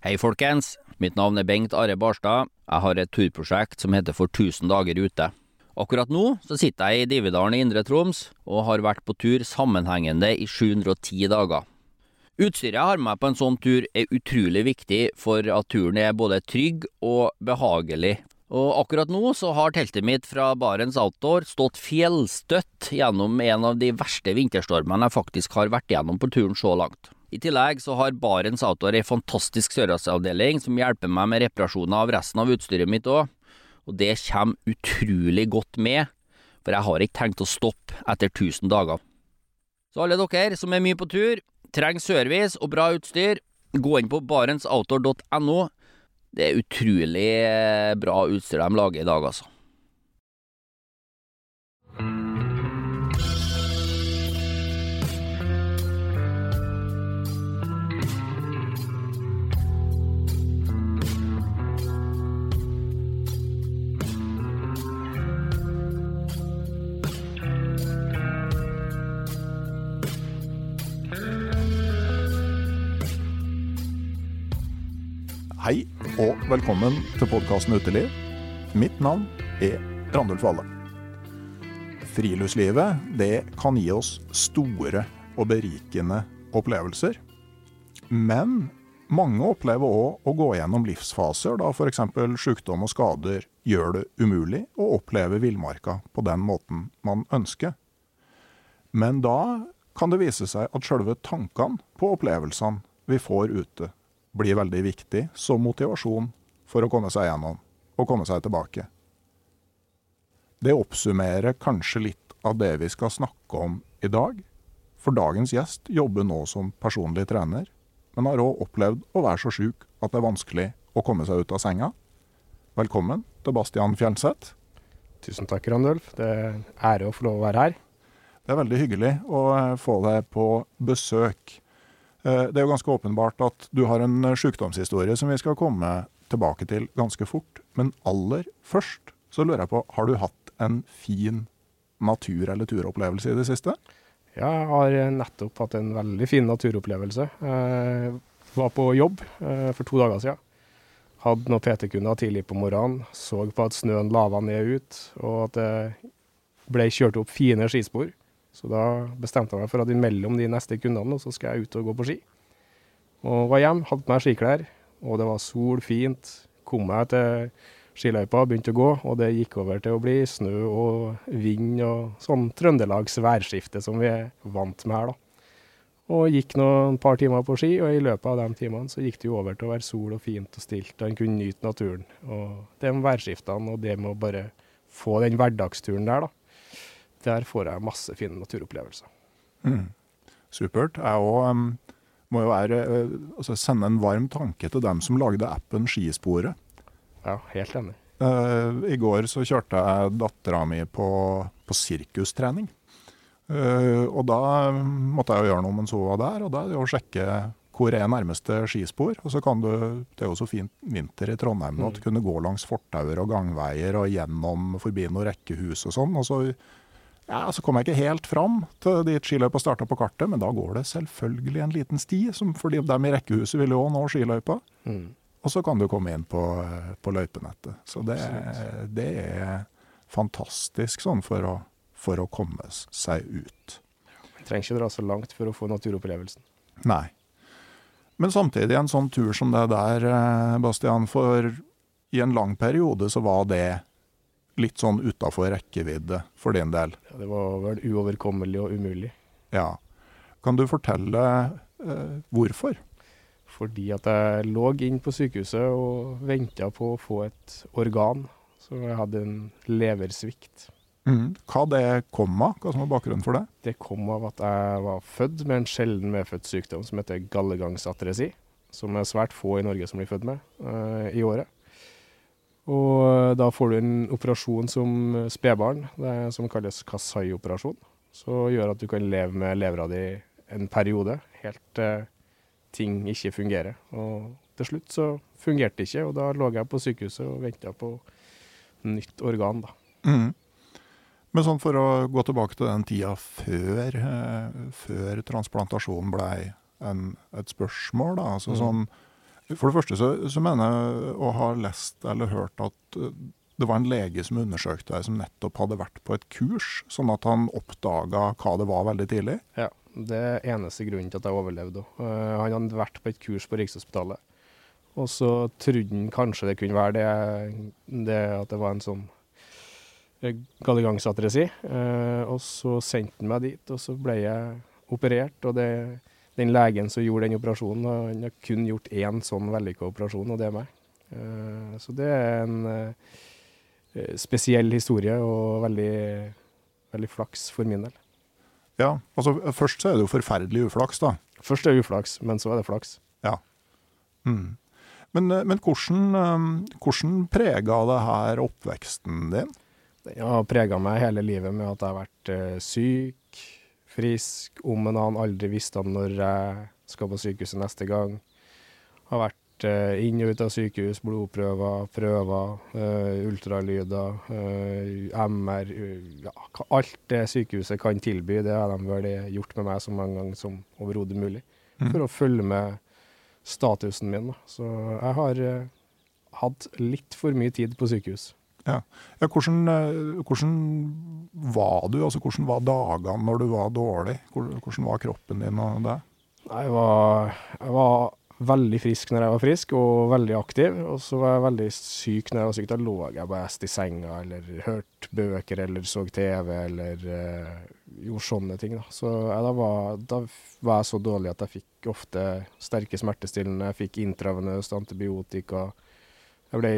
Hei folkens, mitt navn er Bengt Are Barstad. Jeg har et turprosjekt som heter For 1000 dager ute. Akkurat nå så sitter jeg i Dividalen i Indre Troms og har vært på tur sammenhengende i 710 dager. Utstyret jeg har med meg på en sånn tur er utrolig viktig for at turen er både trygg og behagelig. Og akkurat nå så har teltet mitt fra Barents Outdoor stått fjellstøtt gjennom en av de verste vinterstormene jeg faktisk har vært gjennom på turen så langt. I tillegg så har Barents Outdoor ei fantastisk sørlandsavdeling som hjelper meg med reparasjoner av resten av utstyret mitt òg, og det kommer utrolig godt med, for jeg har ikke tenkt å stoppe etter 1000 dager. Så alle dere som er mye på tur, trenger service og bra utstyr, gå inn på barentsoutdoor.no. Det er utrolig eh, bra utstyr de lager i dag, altså. Velkommen til podkasten Uteliv. Mitt navn er Randulf Valle. Friluftslivet det kan gi oss store og berikende opplevelser. Men mange opplever òg å gå gjennom livsfaser da f.eks. sykdom og skader gjør det umulig å oppleve villmarka på den måten man ønsker. Men da kan det vise seg at sjølve tankene på opplevelsene vi får ute, blir veldig viktig som motivasjon for å komme seg gjennom og komme seg tilbake. Det oppsummerer kanskje litt av det vi skal snakke om i dag, for dagens gjest jobber nå som personlig trener, men har òg opplevd å være så sjuk at det er vanskelig å komme seg ut av senga. Velkommen til Bastian Fjernseth. Tusen takk, Randulf. Det er ære å få lov å være her. Det er veldig hyggelig å eh, få deg på besøk. Eh, Det er jo ganske åpenbart at du har en eh, sykdomshistorie som vi skal komme tilbake til ganske fort. Men aller først så lurer jeg på, har du hatt en fin natur- eller turopplevelse i det siste? Ja, jeg har nettopp hatt en veldig fin naturopplevelse. Jeg var på jobb eh, for to dager siden. Hadde noen PT-kunder tidlig på morgenen. Så på at snøen lava ned ut, og at det ble kjørt opp fine skispor. Så da bestemte jeg meg for at imellom de neste kundene, så skal jeg ut og gå på ski. Og var hjem, hadde på meg skiklær, og det var sol, fint. Kom meg til skiløypa, begynte å gå, og det gikk over til å bli snø og vind og sånn Trøndelags værskifte som vi er vant med her, da. Og gikk noen par timer på ski, og i løpet av de timene så gikk det jo over til å være sol og fint og stilt, og en kunne nyte naturen. Og de værskiftene og det med å bare få den hverdagsturen der, da. Der får jeg masse fine naturopplevelser. Mm. Supert. Jeg òg må jo være, eh, altså sende en varm tanke til dem som lagde appen Skisporet. Ja, helt enig. Uh, I går så kjørte jeg dattera mi på, på sirkustrening. Uh, og da måtte jeg jo gjøre noe mens hun var der, og da er det å sjekke hvor er nærmeste skispor. Og så kan du, Det er jo så fint vinter i Trondheim nå at du kunne gå langs fortauer og gangveier og gjennom forbi noen rekkehus og sånn. og så ja, Så kom jeg ikke helt fram til dit skiløypa starta på kartet, men da går det selvfølgelig en liten sti, som for dem i rekkehuset vil jo nå skiløypa. Mm. Og så kan du komme inn på, på løypenettet. Så det, det er fantastisk sånn for å, for å komme seg ut. Man trenger ikke dra så langt for å få naturopplevelsen. Nei. Men samtidig en sånn tur som det der, eh, Bastian, for i en lang periode så var det litt sånn utafor rekkevidde for din del. Ja, det var vel uoverkommelig og umulig. Ja. Kan du fortelle eh, hvorfor? Fordi at jeg lå inn på sykehuset og venta på å få et organ. Så jeg hadde en leversvikt. Mm. Hva det kom av? Hva som var bakgrunnen for det? Det kom av at jeg var født med en sjelden medfødt sykdom som heter gallegangsatresi. Som er svært få i Norge som blir født med eh, i året. Og da får du en operasjon som spedbarn, det er som kalles Kasai-operasjon. Så gjør at du kan leve med levra di en periode, helt til ting ikke fungerer. Og til slutt så fungerte det ikke, og da lå jeg på sykehuset og venta på nytt organ, da. Mm. Men sånn for å gå tilbake til den tida før, eh, før transplantasjon blei et spørsmål, da. Altså, Mm. sånn, for det første så, så mener jeg å ha lest eller hørt at eh, det var en lege som undersøkte deg, som nettopp hadde vært på et kurs, sånn at han oppdaga hva det var veldig tidlig. Ja, det er eneste grunnen til at jeg overlevde. Eh, han hadde vært på et kurs på Rikshospitalet. Og så trodde han kanskje det kunne være det, det at det var en sånn eh, gallegangsatresi. Og så sendte han meg dit, og så ble jeg operert. Og det, den legen som gjorde den operasjonen, han har kun gjort én sånn vellykka operasjon, og det er meg. Eh, så det er en eh, spesiell historie og veldig, veldig flaks for min del. Ja, altså Først så er det jo forferdelig uflaks, da. Først er det uflaks, men så er det flaks. Mm. Men, eh, men hvordan, hvordan prega det her oppveksten din? Den har prega meg hele livet med at jeg har vært syk, frisk, om en annen aldri visste når jeg skal på sykehuset neste gang. Har vært eh, inn og ut av sykehus, blodprøver, prøver, eh, ultralyder, eh, MR ja, Alt det sykehuset kan tilby, det har de vel gjort med meg så mange ganger som overhodet mulig. Mhm. For å følge med statusen min. Da. Så jeg har eh, hatt litt for mye tid på sykehus. Ja, hvordan, eh, hvordan var du? Altså, hvordan var dagene når du var dårlig? Hvordan var kroppen din og det? Jeg var, jeg var veldig frisk når jeg var frisk, og veldig aktiv. Og så var jeg veldig syk når jeg var syk. Da lå jeg best i senga, eller hørte bøker, eller så TV, eller uh, gjorde sånne ting. Da. Så jeg, da, var, da var jeg så dårlig at jeg fikk ofte sterke smertestillende, jeg fikk intravenøst antibiotika. Jeg ble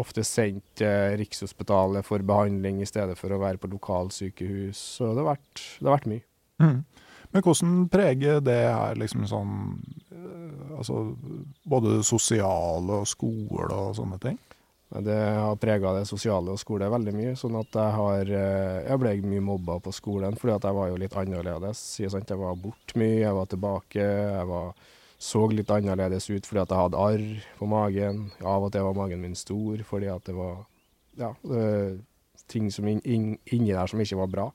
ofte sendt til Rikshospitalet for behandling i stedet for å være på lokalsykehus. Så det har vært, det har vært mye. Mm. Men hvordan preger det her liksom sånn eh, Altså både det sosiale og skole og sånne ting? Det har prega det sosiale og skole veldig mye. sånn at Jeg har, eh, jeg ble mye mobba på skolen fordi at jeg var jo litt annerledes. Jeg var borte mye, jeg var tilbake. Jeg var, så litt annerledes ut fordi at jeg hadde arr på magen. Av og til var magen min stor fordi at det var ja, eh, ting som in, in, inni der som ikke var bra.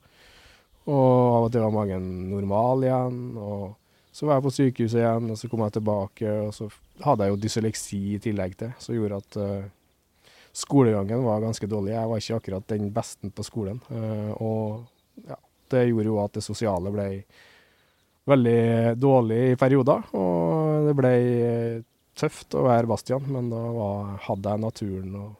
Og av og til var magen normal igjen. og så var jeg på sykehuset igjen, og så kom jeg tilbake, og så hadde jeg jo dysleksi i tillegg til, som gjorde at eh, skolegangen var ganske dårlig. Jeg var ikke akkurat den beste på skolen. eh, og ja, det gjorde jo at det sosiale ble veldig dårlig i perioder. Og det ble tøft å være Bastian, men da var, hadde jeg naturen og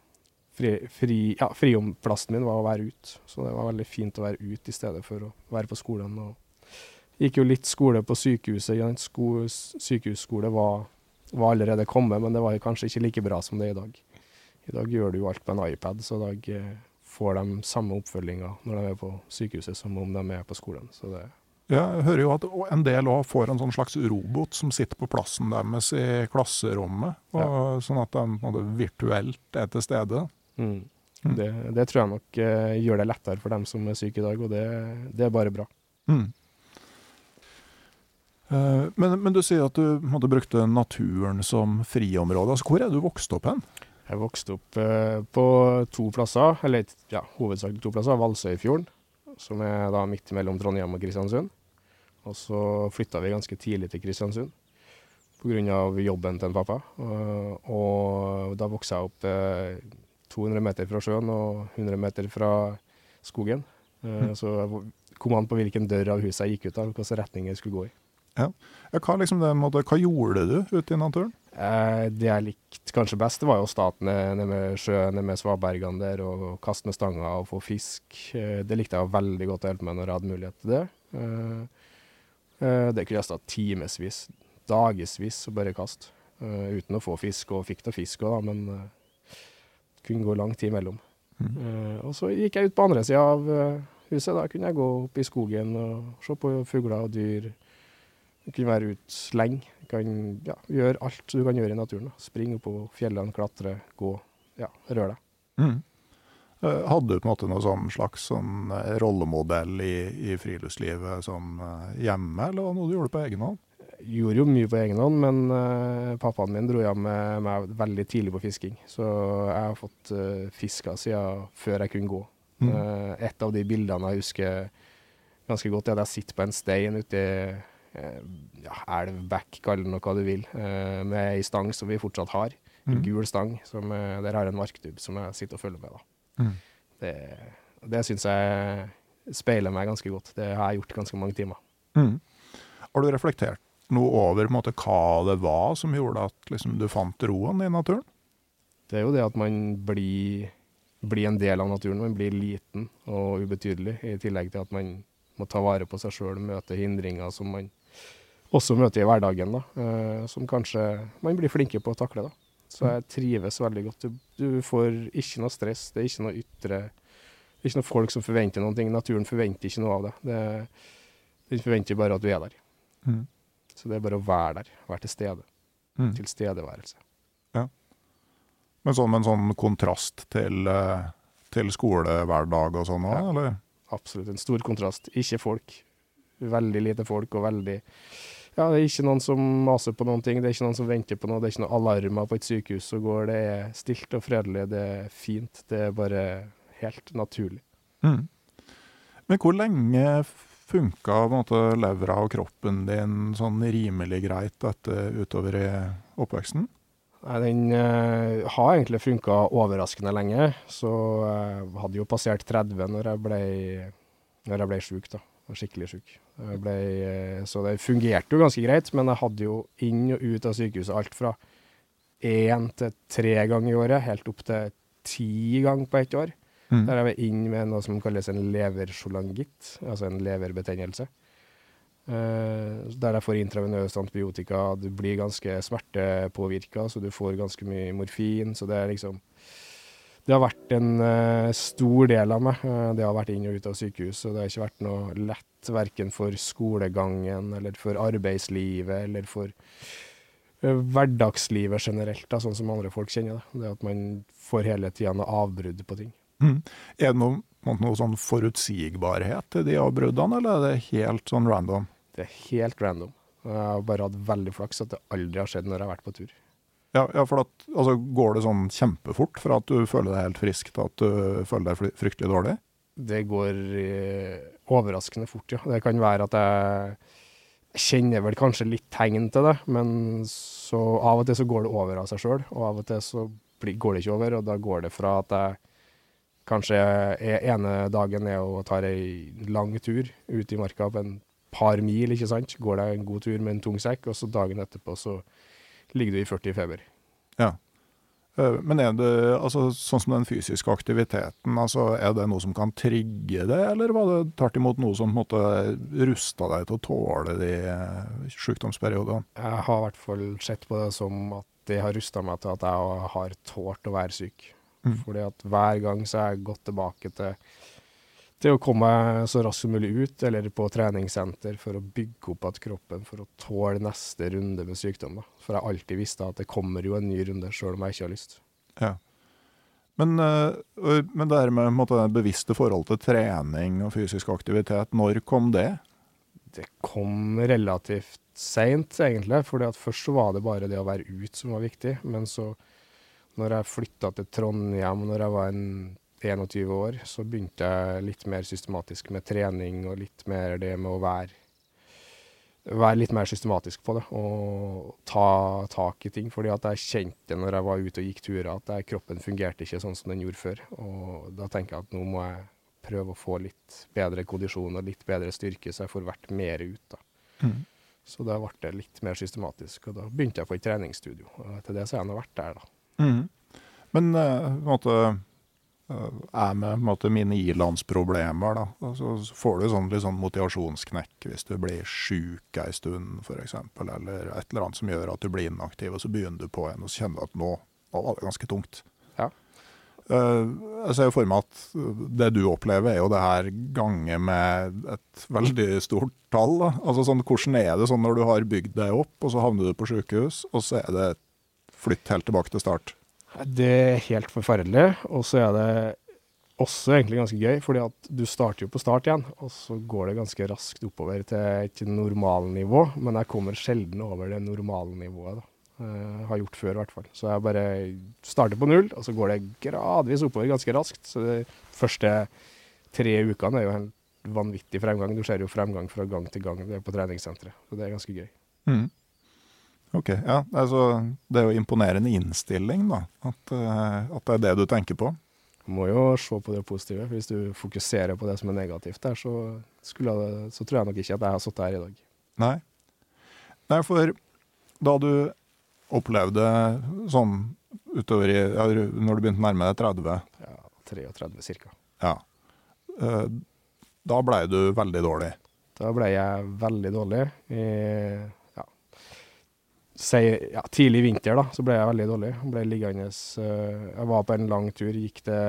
fri, fri, ja, friomplassen min var å være ute. Så det var veldig fint å være ute i stedet for å være på skolen. og Gikk jo litt skole på sykehuset. Ja, sko, sykehusskole var, var allerede kommet, men det var kanskje ikke like bra som det er i dag. I dag gjør du jo alt på en iPad, så i dag eh, får de samme oppfølginga når de er på sykehuset som om de er på skolen. Så det, Ja, jeg hører jo at en del òg får en sånn slags robot som sitter på plassen deres i klasserommet. Og, Sånn at de virtuelt er til stede. mm. Mm. Det, det tror jeg nok eh, gjør det lettere for dem som er syke i dag, og det, det er bare bra. Mm. Eh, Men, men du sier at du måtte, brukte naturen som friområde. Altså, hvor er du vokst opp hen? Jeg vokste opp eh, på to plasser, eller ja, hovedsakelig to plasser. Valsøyfjorden, som er da midt mellom Trondheim og Kristiansund. Og så flytta vi ganske tidlig til Kristiansund pga. jobben til en pappa. Og, og da vokste jeg opp eh, 200 meter fra sjøen og 100 meter fra skogen. Eh, Mm. Så jeg kom an på hvilken dør av huset jeg gikk ut av, hvilken retning jeg skulle gå i. Ja, hva, liksom det, måte, hva gjorde du ute i naturen? Eh, det jeg likte kanskje best, det var jo å starte ned ned med sjøen, nede med svabergene der, og kaste med stanga og få fisk. Eh, det likte jeg veldig godt å hjelpe med når jeg hadde mulighet til det. Eh, det kunne jeg stå timevis, dagevis og bare kaste, uten å få fisk. Og fikk da fisk òg, men det kunne gå lang tid imellom. Mm. Eh, og så gikk jeg ut på andre sida av huset. Da kunne jeg gå opp i skogen og se på fugler og dyr. Jeg kunne være ute lenge. Du kan ja, gjøre alt du kan gjøre i naturen. Da. Springe på fjellene, klatre, gå. Ja, røre deg. Mm. Eh, Hadde du på en måte noe sånn slags sånn eh, rollemodell i, i friluftslivet sånn eh, hjemme, eller var det noe du gjorde på egen hånd? Gjorde jo mye på egen hånd, men uh, pappaen min dro hjem med meg veldig tidlig på fisking. Så jeg har fått uh, fiska siden før jeg kunne gå. Mm. Uh, et av de bildene jeg husker ganske godt, er at jeg sitter på en stein ute i ja, elv, bekk, kall det noe hva du vil, eh, med ei stang som vi fortsatt har. En Mm. gul stang. Som, eh, der har jeg en markdubb som jeg sitter og følger med. Mm. Det, det syns jeg speiler meg ganske godt. Det har jeg gjort ganske mange timer. Mm. Har du reflektert noe over måte, hva det var som gjorde at liksom, du fant roen i naturen? Det er jo det at man blir, blir en del av naturen. Man blir liten og ubetydelig, i tillegg til at man må ta vare på seg sjøl, møte hindringer som man også møter i hverdagen, da, eh, som kanskje man blir flinkere på å takle. da. Så jeg trives veldig godt. Du, du får ikke noe stress, det er ikke noe ytre Det er ikke noe folk som forventer noen ting. Naturen forventer ikke noe av det. det den forventer bare at du er der. Mm. Så det er bare å være der, være til stede. Mm. Tilstedeværelse. Men sånn en sånn kontrast til, eh, til skolehverdag og sånn òg, Ja. eller? Absolutt en stor kontrast. Ikke folk. Veldig lite folk og veldig Ja, det er ikke noen som maser på noen ting, det er ikke noen som venter på noe, det er ikke noen alarmer på et sykehus som går, det er stilt og fredelig, det er fint. Det er bare helt naturlig. Mm. Men hvor lenge funka levra og kroppen din sånn rimelig greit etter, utover i oppveksten? Nei, Den uh, har egentlig funka overraskende lenge, så jeg hadde jo passert 30 når jeg ble, når jeg ble sjuk, da. Var Skikkelig sjuk. Eh, så det fungerte jo ganske greit, men jeg hadde jo inn og ut av sykehuset alt fra én til tre ganger i året, helt opp til ti ganger på ett år. Mm. Der jeg var inn med noe som kalles en leversjolangitt, altså en leverbetennelse. Eh, der jeg får intravenøst antibiotika. Du blir ganske smertepåvirka, så du får ganske mye morfin. Så det er liksom Det har vært en uh, stor del av meg. Uh, det har vært inn og ut av sykehus, og det har ikke vært noe lett verken for skolegangen eller for arbeidslivet eller for uh, hverdagslivet generelt, da, sånn som andre folk kjenner det. Det at man får hele tida noe avbrudd på ting. Mm. Er det noe, på en måte noe sånn forutsigbarhet til de avbruddene, eller er det helt sånn random? Det er helt random. Jeg har bare hatt veldig flaks at det aldri har skjedd når jeg har vært på tur. Ja, ja for at, altså, Går det sånn kjempefort fra at du føler deg helt frisk til at du føler deg fryktelig dårlig? Det går eh, overraskende fort, ja. Det kan være at jeg kjenner vel kanskje litt tegn til det, men så av og til så går det over av seg sjøl, og av og til så går det ikke over, og da går det fra at jeg kanskje ene dagen er og tar ei lang tur ut i marka på en par mil, ikke sant. Går det en god tur med en tung sekk, og så dagen etterpå så ligger du i 40 i feber. Ja. Eh, Men er det, altså, sånn som den fysiske aktiviteten, altså, er det noe som kan trigge det, eller var det tvert imot noe som på rusta deg til å tåle de eh, sykdomsperiodene? Jeg har i hvert fall sett på det som at det har rusta meg til at jeg har tålt å være syk. Mm. Fordi at hver gang så har jeg gått tilbake til, til å komme så raskt som mulig ut, eller på treningssenter, for å bygge opp igjen kroppen for å tåle neste runde med sykdom. Da. For jeg alltid visst at det kommer jo en ny runde, sjøl om jeg ikke har lyst. Ja. Men, uh, men det her med måte, det bevisste forhold til trening og fysisk aktivitet, når kom det? Det kom relativt seint, egentlig. For først så var det bare det å være ute som var viktig. Men så, når jeg flytta til Trondheim når jeg var en 21 år, så begynte jeg litt mer systematisk med trening og litt mer det med å være være litt mer systematisk på det og ta tak i ting. fordi at jeg kjente når jeg var ute og gikk turer at jeg, kroppen fungerte ikke sånn som den gjorde før. Og da tenker jeg at nå må jeg prøve å få litt bedre kondisjon og litt bedre styrke, så jeg får vært mer ute. Mm. Så da ble det litt mer systematisk, og da begynte jeg på et treningsstudio. Og til det så har jeg nå vært der, da. Mm. Men uh, på en måte er med måte, mine ilandsproblemer, da. så får du sånn, litt sånn motivasjonsknekk hvis du blir sjuk ei stund, f.eks., eller et eller annet som gjør at du blir inaktiv, og så begynner du på en, og så kjenner du at nå, nå var det ganske tungt. Ja. Uh, jeg ser jo for meg at det du opplever, er jo det her gange med et veldig stort tall. Da. Altså sånn, Hvordan er det sånn når du har bygd deg opp, og så havner du på sykehus, og så er det flytt helt tilbake til start? Det er helt forferdelig. Og så er det også egentlig ganske gøy, fordi at du starter jo på start igjen, og så går det ganske raskt oppover til et normalnivå. Men jeg kommer sjelden over det normalnivået. da. Uh, har gjort før, i hvert fall. Så jeg bare starter på null, og så går det gradvis oppover ganske raskt. Så de første tre ukene er jo en vanvittig fremgang. Du ser jo fremgang fra gang til gang på treningssenteret. Så det er ganske gøy. Mm. Ok, ja. Altså, det er jo imponerende innstilling, da. At, uh, at, det er det du tenker på. Du må jo se på det positive. for Hvis du fokuserer på det som er negativt der, så, jeg, så tror jeg nok ikke at jeg har sittet her i dag. Nei. Nei, for da du opplevde sånn utover i ja, Når du begynte å nærme deg 30? Ja, 33 ca. Ja. Uh, da blei du veldig dårlig? Da ble jeg veldig dårlig. I si, ja, tidlig vinter da, så ble jeg veldig dårlig. Jeg ble liggende uh, Jeg var på en lang tur. Gikk det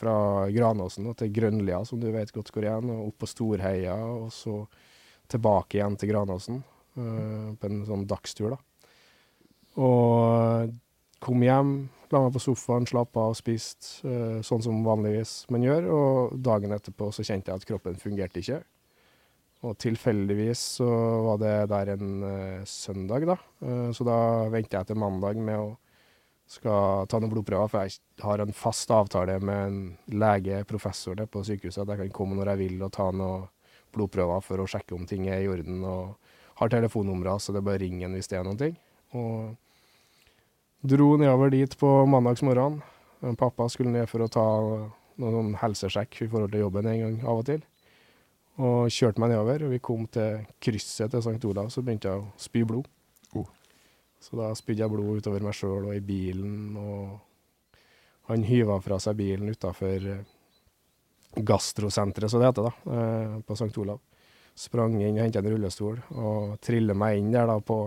fra Granåsen til Grønlia, som du vet godt hvor er, og opp på Storheia, og så tilbake igjen til Granåsen uh, på en sånn dagstur, da. Og kom hjem, la meg på sofaen, slappa av spiste, uh, sånn som vanligvis man gjør. Og dagen etterpå så kjente jeg at kroppen fungerte ikke. Og tilfeldigvis så var det der en uh, søndag, da. Uh, så da venter jeg til mandag med å skal ta noen blodprøver, for jeg har en fast avtale med en lege, professor der på sykehuset, at jeg kan komme når jeg vil og ta noen blodprøver for å sjekke om ting er i orden. Og har telefonnumre, så det er bare å ringe hvis det er noen ting. Og dro nedover dit på mandagsmorgen. Pappa skulle ned for å ta noen helsesjekk i forhold til jobben en gang av og til. Og kjørte meg nedover, og vi kom til krysset til St. Olav, så begynte jeg å spy blod. Oh. Så da spydde jeg blod utover meg sjøl og i bilen, og han hyva fra seg bilen utafor eh, gastrosenteret, som det heter, da, eh, på St. Olav. Sprang inn og henta en rullestol, og trilla meg inn der da på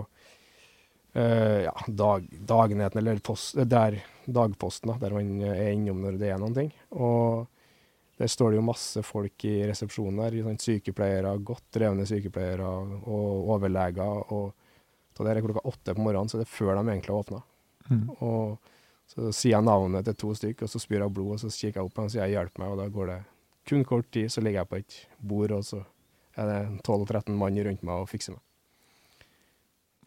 uh, ja, dag, Dagneten, eller post, der dagposten, da, der man er innom når det er noen ting. Og der står det jo masse folk i resepsjonen der. Sykepleiere, godt drevne sykepleiere og overleger. Og da det er klokka åtte på morgenen, så det er før de egentlig har åpna. Mm. Og så sier jeg navnet til to stykker, og så spyr jeg blod, og så kikker jeg opp og sier 'hjelp meg', og da går det kun kort tid, så ligger jeg på et bord, og så er det 12-13 mann rundt meg og fikser meg.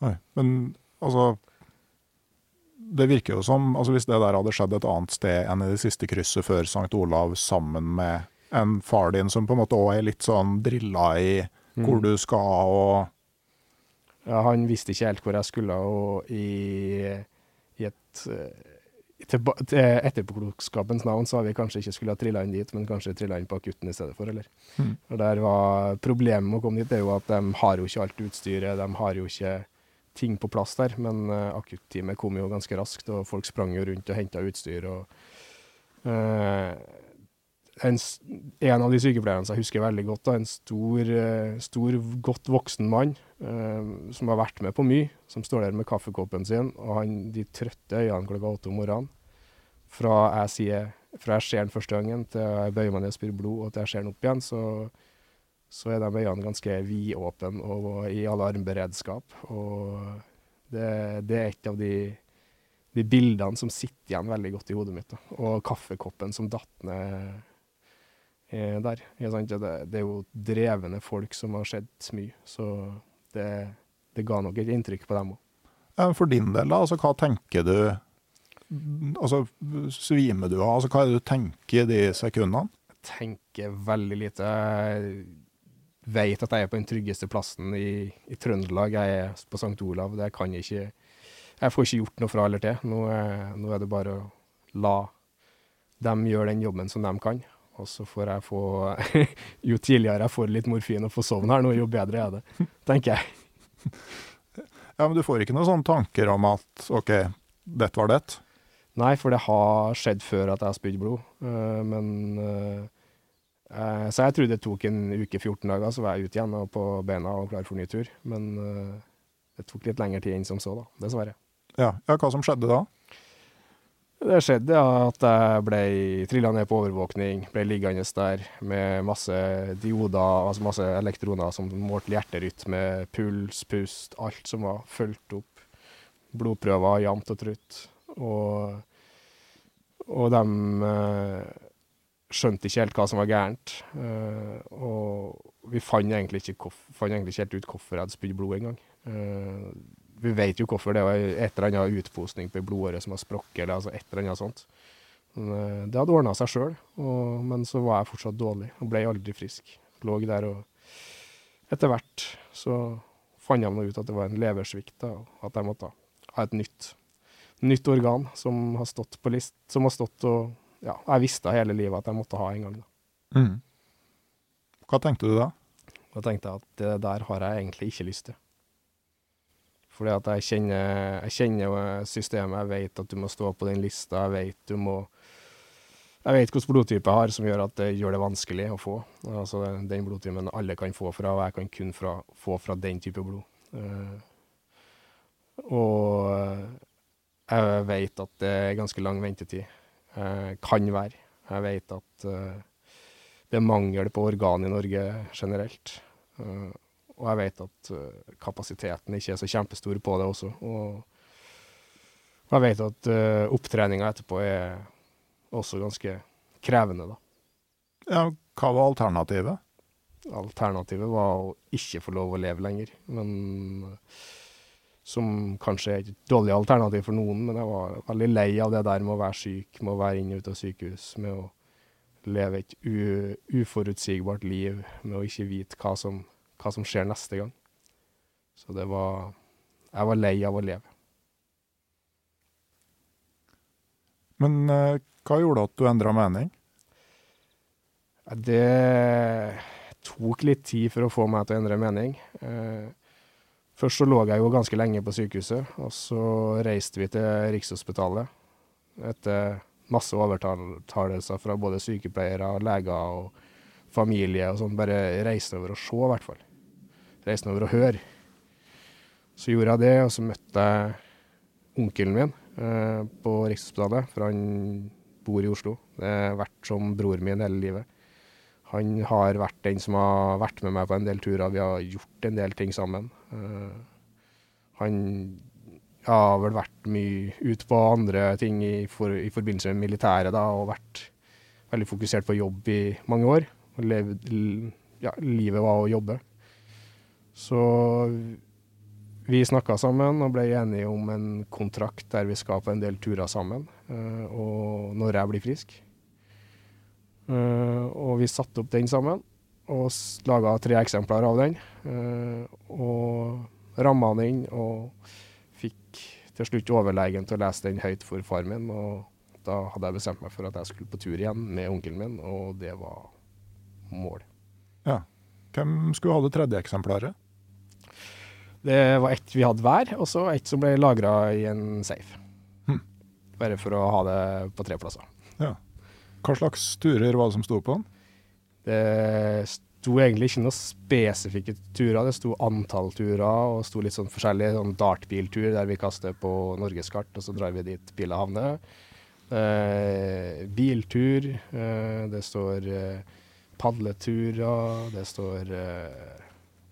Nei, men altså det virker jo som altså Hvis det der hadde skjedd et annet sted enn i det siste krysset før St. Olav, sammen med en far din som på en måte òg er litt sånn drilla i mm. hvor du skal og Ja, han visste ikke helt hvor jeg skulle, og i, i et til, til etterpåklokskapens navn sa vi kanskje ikke skulle ha trilla inn dit, men kanskje trilla inn på akutten i stedet for, eller. Mm. Og der var Problemet med å komme dit er jo at de har jo ikke alt utstyret, de har jo ikke ting på plass der, men uh, akutteamet kom jo ganske raskt, og folk sprang jo rundt og henta utstyr. og uh, en, en, av de sykepleierne som jeg husker veldig godt, da, en stor, uh, stor godt voksen mann uh, som har vært med på mye, som står der med kaffekoppen sin, og han, de trøtte øynene klokka åtte om morgenen. Fra jeg, sier, fra jeg ser den første gangen, til jeg bøyer meg ned og spyr blod, og til jeg ser den opp igjen, så så er de øyene ganske vidåpne og i alarmberedskap. Og det, det, er et av de, de bildene som sitter igjen veldig godt i hodet mitt. Da. Og kaffekoppen som datt ned eh, der. Det, det, er jo drevne folk som har sett mye, så det, det ga nok et inntrykk på dem òg. For din del, da, altså hva tenker du Altså, svimer du av? Altså, hva er det du tenker de sekundene? Jeg tenker veldig lite. Jeg vet at jeg er på den tryggeste plassen i, i Trøndelag. Jeg er på St. Olav. Det kan jeg ikke Jeg får ikke gjort noe fra eller til. Nå er, nå er det bare å la dem gjøre den jobben som de kan. Og så får jeg få Jo tidligere jeg får litt morfin og får sovne her nå, jo bedre er det, tenker jeg. Ja, Men du får ikke noen sånne tanker om at OK, dette var det? Nei, for det har skjedd før at jeg har spydd blod. Uh, men uh, Så jeg trodde det tok en uke, 14 dager, så var jeg ute igjen og på beina og klar for ny tur. Men uh, det tok litt lengre tid enn som så, da. Dessverre. Ja, ja hva som skjedde da? Det skjedde at jeg ble trilla ned på overvåkning, ble liggende der med masse dioder, altså masse elektroner som målte hjerterytme, puls, pust, alt som var fulgt opp. Blodprøver jevnt og trutt. Og, og de eh, skjønte ikke helt hva som var gærent. Uh, og vi fant egentlig, ikke, fant egentlig ikke helt ut hvorfor jeg hadde spydd blod engang. Uh, vi vet jo hvorfor. Det var et eller annet utposning på blodåret som har sprukket, eller altså et eller annet sånt. Men, uh, det hadde ordna seg sjøl, men så var jeg fortsatt dårlig og ble aldri frisk. Lå der og Etter hvert så fant de ut at det var en leversvikt, da, og at jeg måtte ha et nytt nytt organ som har stått på list, som har stått og Ja, jeg visste hele livet at jeg måtte ha en gang, da. Mm. Hva tenkte du da? Da tenkte jeg at det der har jeg egentlig ikke lyst til. Fordi at jeg kjenner, jeg kjenner systemet, jeg vet at du må stå på den lista, jeg vet du må jeg vet hvilken blodtype jeg har som gjør at det gjør det vanskelig å få. Altså Den blodtypen alle kan få fra, og jeg kan kun fra, få fra den type blod. Uh, og jeg vet at det er ganske lang ventetid. Eh, kan være. Jeg vet at uh, det er mangel på organ i Norge generelt. Uh, og jeg vet at kapasiteten ikke er så kjempestor på det også. Og, jeg vet at opptreninga etterpå er også ganske krevende, da. Ja, hva var alternativet? Alternativet var å ikke få lov å leve lenger. Men som kanskje er et dårlig alternativ for noen, men jeg var veldig lei av det der med å være syk, med å være inn og ut av sykehus, med å leve et uforutsigbart liv, med å ikke vite hva som, hva som, skjer neste gang. Så det var Jeg var lei av å leve. Men uh, hva gjorde at du endra mening? Det tok litt tid for å få meg til å endre mening. Uh, Først så lå jeg jo ganske lenge på sykehuset, og så reiste vi til Rikshospitalet. Etter masse overtalelser fra både sykepleiere, leger og familie og sånn. Bare reiste over og se, i hvert fall. Reiste over og høre. Så gjorde jeg det, og så møtte jeg onkelen min eh, på Rikshospitalet, for han bor i Oslo. Det har vært som bror min hele livet. Han har vært den som har vært med meg på en del turer. Vi har gjort en del ting sammen. Uh, han har vel vært mye ute på andre ting i, for, i forbindelse med militæret da, og vært veldig fokusert på jobb i mange år. Og levd, ja, livet var å jobbe. Så vi snakka sammen og ble enige om en kontrakt der vi skal på en del turer sammen. Uh, og når jeg blir frisk. Uh, og vi satte opp den sammen og laga tre eksempler av den. Uh, og ramma den inn og fikk til slutt overlegen til å lese den høyt for far min. Og da hadde jeg bestemt meg for at jeg skulle på tur igjen med onkelen min, og det var mål. Ja. Hvem skulle ha det tredje eksemplaret? Det var ett vi hadde hver, og så ett som ble lagra i en safe. Hm. Bare for å ha det på tre plasser. Ja. Hva slags turer var det som sto på den? Det sto egentlig ikke noen spesifikke turer. Det sto antall turer og sto litt sånn forskjellig. Sånn dartbiltur der vi kaster på norgeskart, og så drar vi dit bilen havner. Eh, biltur. Eh, det står eh, padleturer. Det står eh,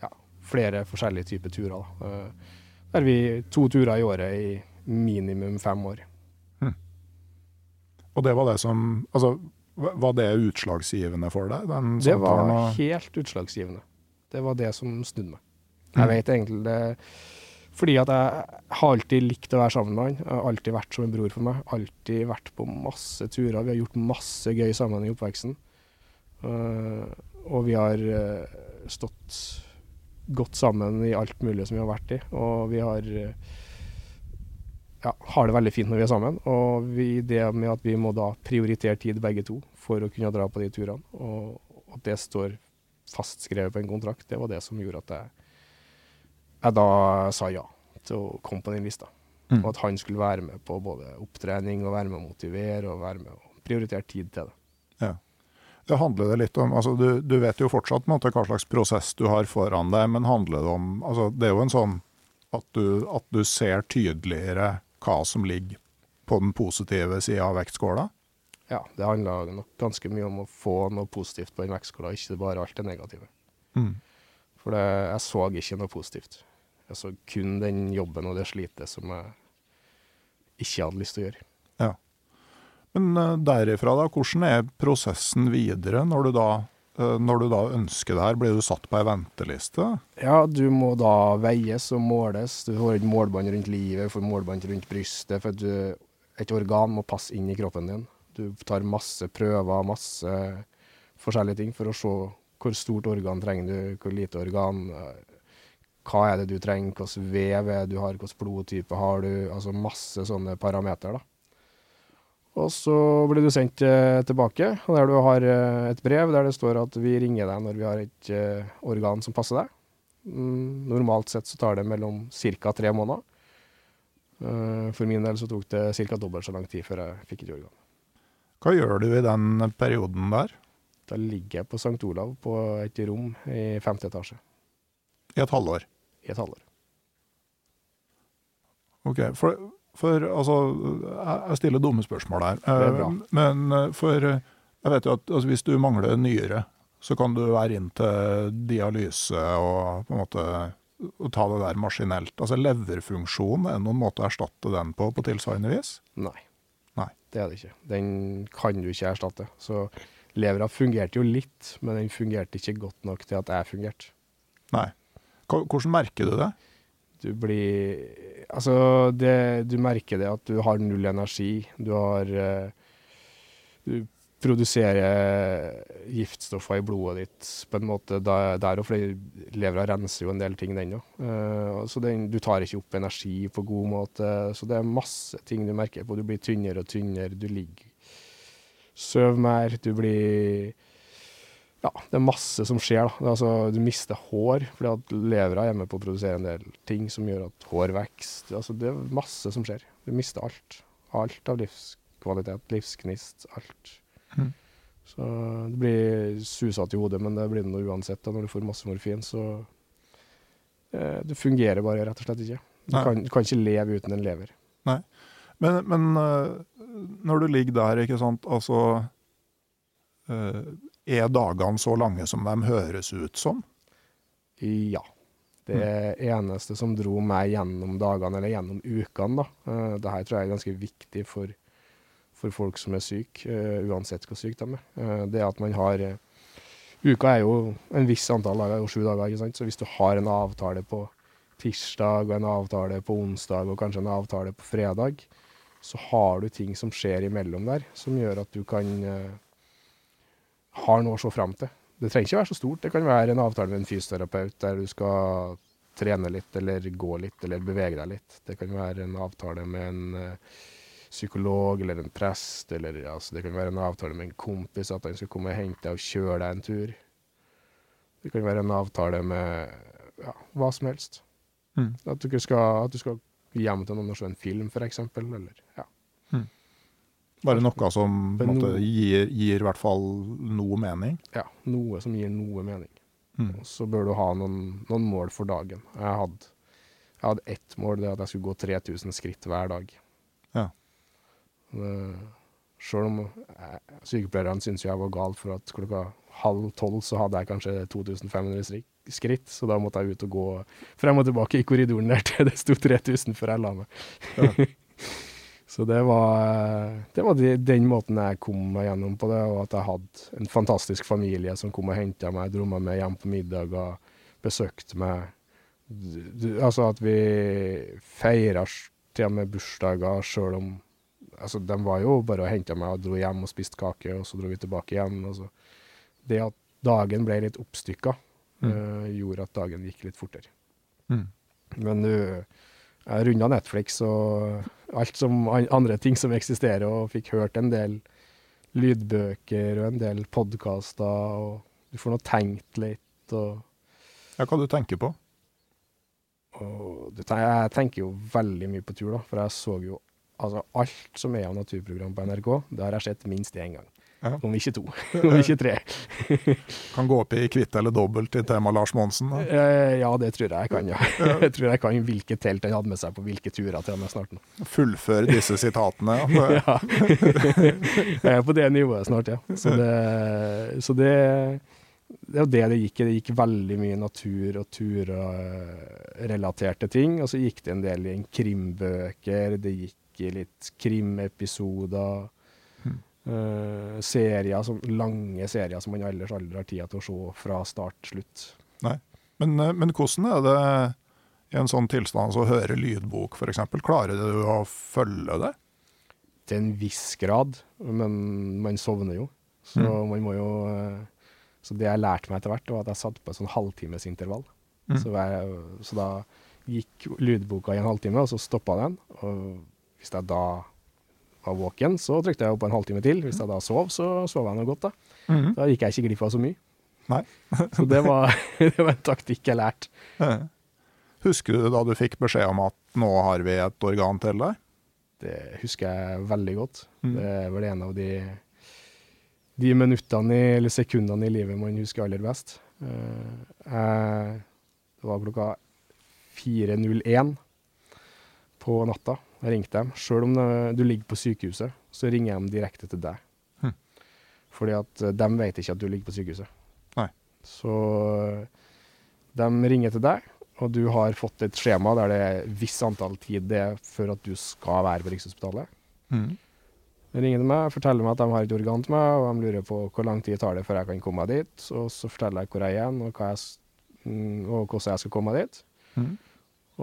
ja, flere forskjellige typer turer. Eh, der vi to turer i året i minimum fem år. Og det var det som Altså, var det utslagsgivende for deg? Den Det var helt utslagsgivende. Det var det som snudde meg. Mm. Jeg vet egentlig det fordi at jeg har alltid likt å være sammen med han. Jeg har alltid vært som en bror for meg. Alltid vært på masse turer. Vi har gjort masse gøy sammen i oppveksten. Eh, og vi har eh, stått godt sammen i alt mulig som vi har vært i. Og vi har eh, ja, har det veldig fint når vi er sammen. Og vi, det med at vi må da prioritere tid begge to for å kunne dra på de turene, og at det står fastskrevet på en kontrakt, det var det som gjorde at jeg, jeg da sa ja til å komme på den lista. Mm. Og at han skulle være med på både opptrening og være med å motivere og være med å prioritere tid til det. Ja. Det handler det litt om altså du, du vet jo fortsatt måte hva slags prosess du har foran deg, men handler det om altså Det er jo en sånn at du, at du ser tydeligere hva som ligger på den positive sida av vektskåla. Ja, det handler nok ganske mye om å få noe positivt på den vektskåla, ikke bare alt det negative. Mm. For det, jeg så ikke noe positivt. Jeg så kun den jobben og det slitet som jeg ikke hadde lyst til å gjøre. Men eh, derifra, da, hvordan er prosessen videre når du da, når du da ønsker det her? Blir du satt på ei venteliste? Ja, du må da veies og måles. Du får et målbånd rundt livet, får målbånd rundt brystet, for du, et organ må passe inn i kroppen din. Du tar masse prøver, masse forskjellige ting for å se hvor stort organ trenger du, hvor lite organ, eh, hva er det du trenger, hvilken vev er du har, hvilken blodtype har du, altså masse sånne parametere da. Og så blir du sendt eh, tilbake, der du har eh, et brev der det står at vi ringer deg når vi har et eh, organ som passer deg. Mm, normalt sett så tar det mellom ca. tre måneder. For min del så tok det ca. dobbelt så lang tid før jeg fikk et organ. Hva gjør du i den perioden der? Da ligger jeg på St. Olav på et rom i femte etasje I et halvår? i et halvår. Ok, for, for altså Jeg stiller dumme spørsmål her. Er. Eh, Men eh, for eh, jeg vet jo at altså, hvis du mangler nyre, så kan du være inn til dialyse og på en måte og ta det der maskinelt. Altså leverfunksjon, er det noen måte å erstatte den på på tilsvarende vis? Nei. Nei. Det er det ikke. Den kan du ikke erstatte. Så levra fungerte jo litt, men den fungerte ikke godt nok til at jeg fungerte. Nei. Hvordan merker du det? Du blir Altså, det, du merker det at du har null energi. Du har eh, Du produserer giftstoffer i blodet ditt på en måte der òg, for levra renser jo en del ting, den òg. så den, du tar ikke opp energi på god måte. Så det er masse ting du merker på. Du blir tynnere og tynnere. Du ligger Søv mer. Du blir ja, det er masse som skjer. da. Altså, du mister hår, fordi at levra er med på å produsere en del ting som gjør at hår vokser. Altså, det er masse som skjer. Du mister alt. Alt av livskvalitet, livsgnist, alt. Mm. Så det blir susete i hodet, men det blir det nå uansett. Da. Når du får masse morfin, så eh, Det fungerer bare rett og slett ikke. Du kan, du kan ikke leve uten en lever. Men, men eh, når du ligger der, ikke sant, altså eh, Er dagene så lange som de høres ut som? Ja. Det eneste som dro meg gjennom dagene, eller gjennom ukene, da. Dette det her tror jeg er ganske viktig for, for folk som er syke, eh, uansett hvor syke de er. Eh, det at man har eh, Uka er jo en viss antall dager, jo sju dager, ikke sant. Så hvis du har en avtale på tirsdag, og en avtale på onsdag, og kanskje en avtale på fredag, så har du ting som skjer imellom der, som gjør at du kan eh, har noe å se fram til. Det trenger ikke være så stort. Det kan være en avtale med en fysioterapeut der du skal trene litt, eller gå litt, eller bevege deg litt. Det kan være en avtale med en eh, psykolog eller en prest, eller altså, det kan være en avtale med en kompis at han skal komme og hente deg og kjøre deg en tur. Det kan være en avtale med ja, hva som helst. Mm. At, du skal, at du skal hjem til noen og se en film, f.eks. Eller ja. Bare noe som måte, gir, gir i hvert fall noe mening? ja, noe som gir noe mening. Mm. Og så bør du ha noen, noen mål for dagen. Jeg hadde, jeg hadde ett mål, det at jeg skulle gå 3000 skritt hver dag. Ja. Sjøl om jeg, sykepleierne syntes jeg var gal for at klokka halv tolv så hadde jeg kanskje 2500 strik- skritt, så da måtte jeg ut og gå frem og tilbake i korridoren der til det sto 3000 før jeg la meg. Så det var, det var de, den måten jeg kom meg gjennom på det, og at jeg hadde en fantastisk familie som kom og henta meg, dro meg med hjem på middag og besøkte meg. Altså at vi feira til og med bursdager sjøl om Altså, de var jo bare og henta meg og dro hjem og spiste kake, og så dro vi tilbake igjen. Altså. Det at dagen ble litt oppstykka, eh, gjorde at dagen gikk litt fortere. Mm. Men du, jeg runda Netflix og alt som andre ting som eksisterer, og fikk hørt en del lydbøker og en del podkaster, og du får nå tenkt litt, og, Ja, hva du tenker på? og Jeg tenker jo veldig mye på tur, da, for jeg så jo altså alt som er av naturprogram på NRK, det har jeg sett minst én gang. Ja. Om ikke to, om ikke tre. Kan gå opp i kvitt eller dobbelt til tema Lars Monsen? Da. Eh, Ja, det tror jeg jeg kan, ja. Jeg tror jeg kan hvilket telt han hadde med seg på hvilke turer til med snart nå. Fullføre disse sitatene. Ja. Ja. Jeg er på det nivået snart, ja. Så det, så det, det er jo det det gikk i. Det gikk veldig mye natur- og turrelaterte ting. Og så gikk det en del i en krimbøker, det gikk i litt krimepisoder. Eh, serier, som, lange serier som man ellers aldri har tid til å se fra start til slutt. Nei. Men, eh, men hvordan er det i en sånn tilstand å høre lydbok, f.eks.? Klarer du å følge det? til en viss grad, men man sovner jo. Så man må jo eh, Så det jeg lærte meg etter hvert, var at jeg satt på et sånn halvtimesintervall. Så, jeg, så da gikk lydboka i en halvtime, og så stoppa den. Og hvis jeg da var våken, så trykte jeg på en halvtime til. Hvis jeg da sov, så sov jeg noe godt, da. Da gikk jeg ikke glipp av så mye. Nei. Så det var, det var en taktikk jeg lærte. Husker du da du fikk beskjed om at nå har vi et organ til deg? Det husker jeg veldig godt. Det er vel en av de, de minuttene eller sekundene i livet man husker aller best. Eh, jeg, det var klokka 4.01 på natta. Jeg ringte dem. Selv om du ligger på sykehuset, så ringer de direkte til deg. Hm. Fordi at eh, de vet ikke at du ligger på sykehuset. Nei. Så eh, de ringer til deg, og du har fått et skjema der det er viss antall tid det er før at du skal være på Rikshospitalet. Mm. De ringer til meg, forteller meg at de har et organ til meg, og de lurer på hvor lang tid tar det før jeg kan komme meg dit. Og så forteller jeg hvor jeg er igjen, og, jeg, mm, og hvordan jeg skal komme meg dit. Mm.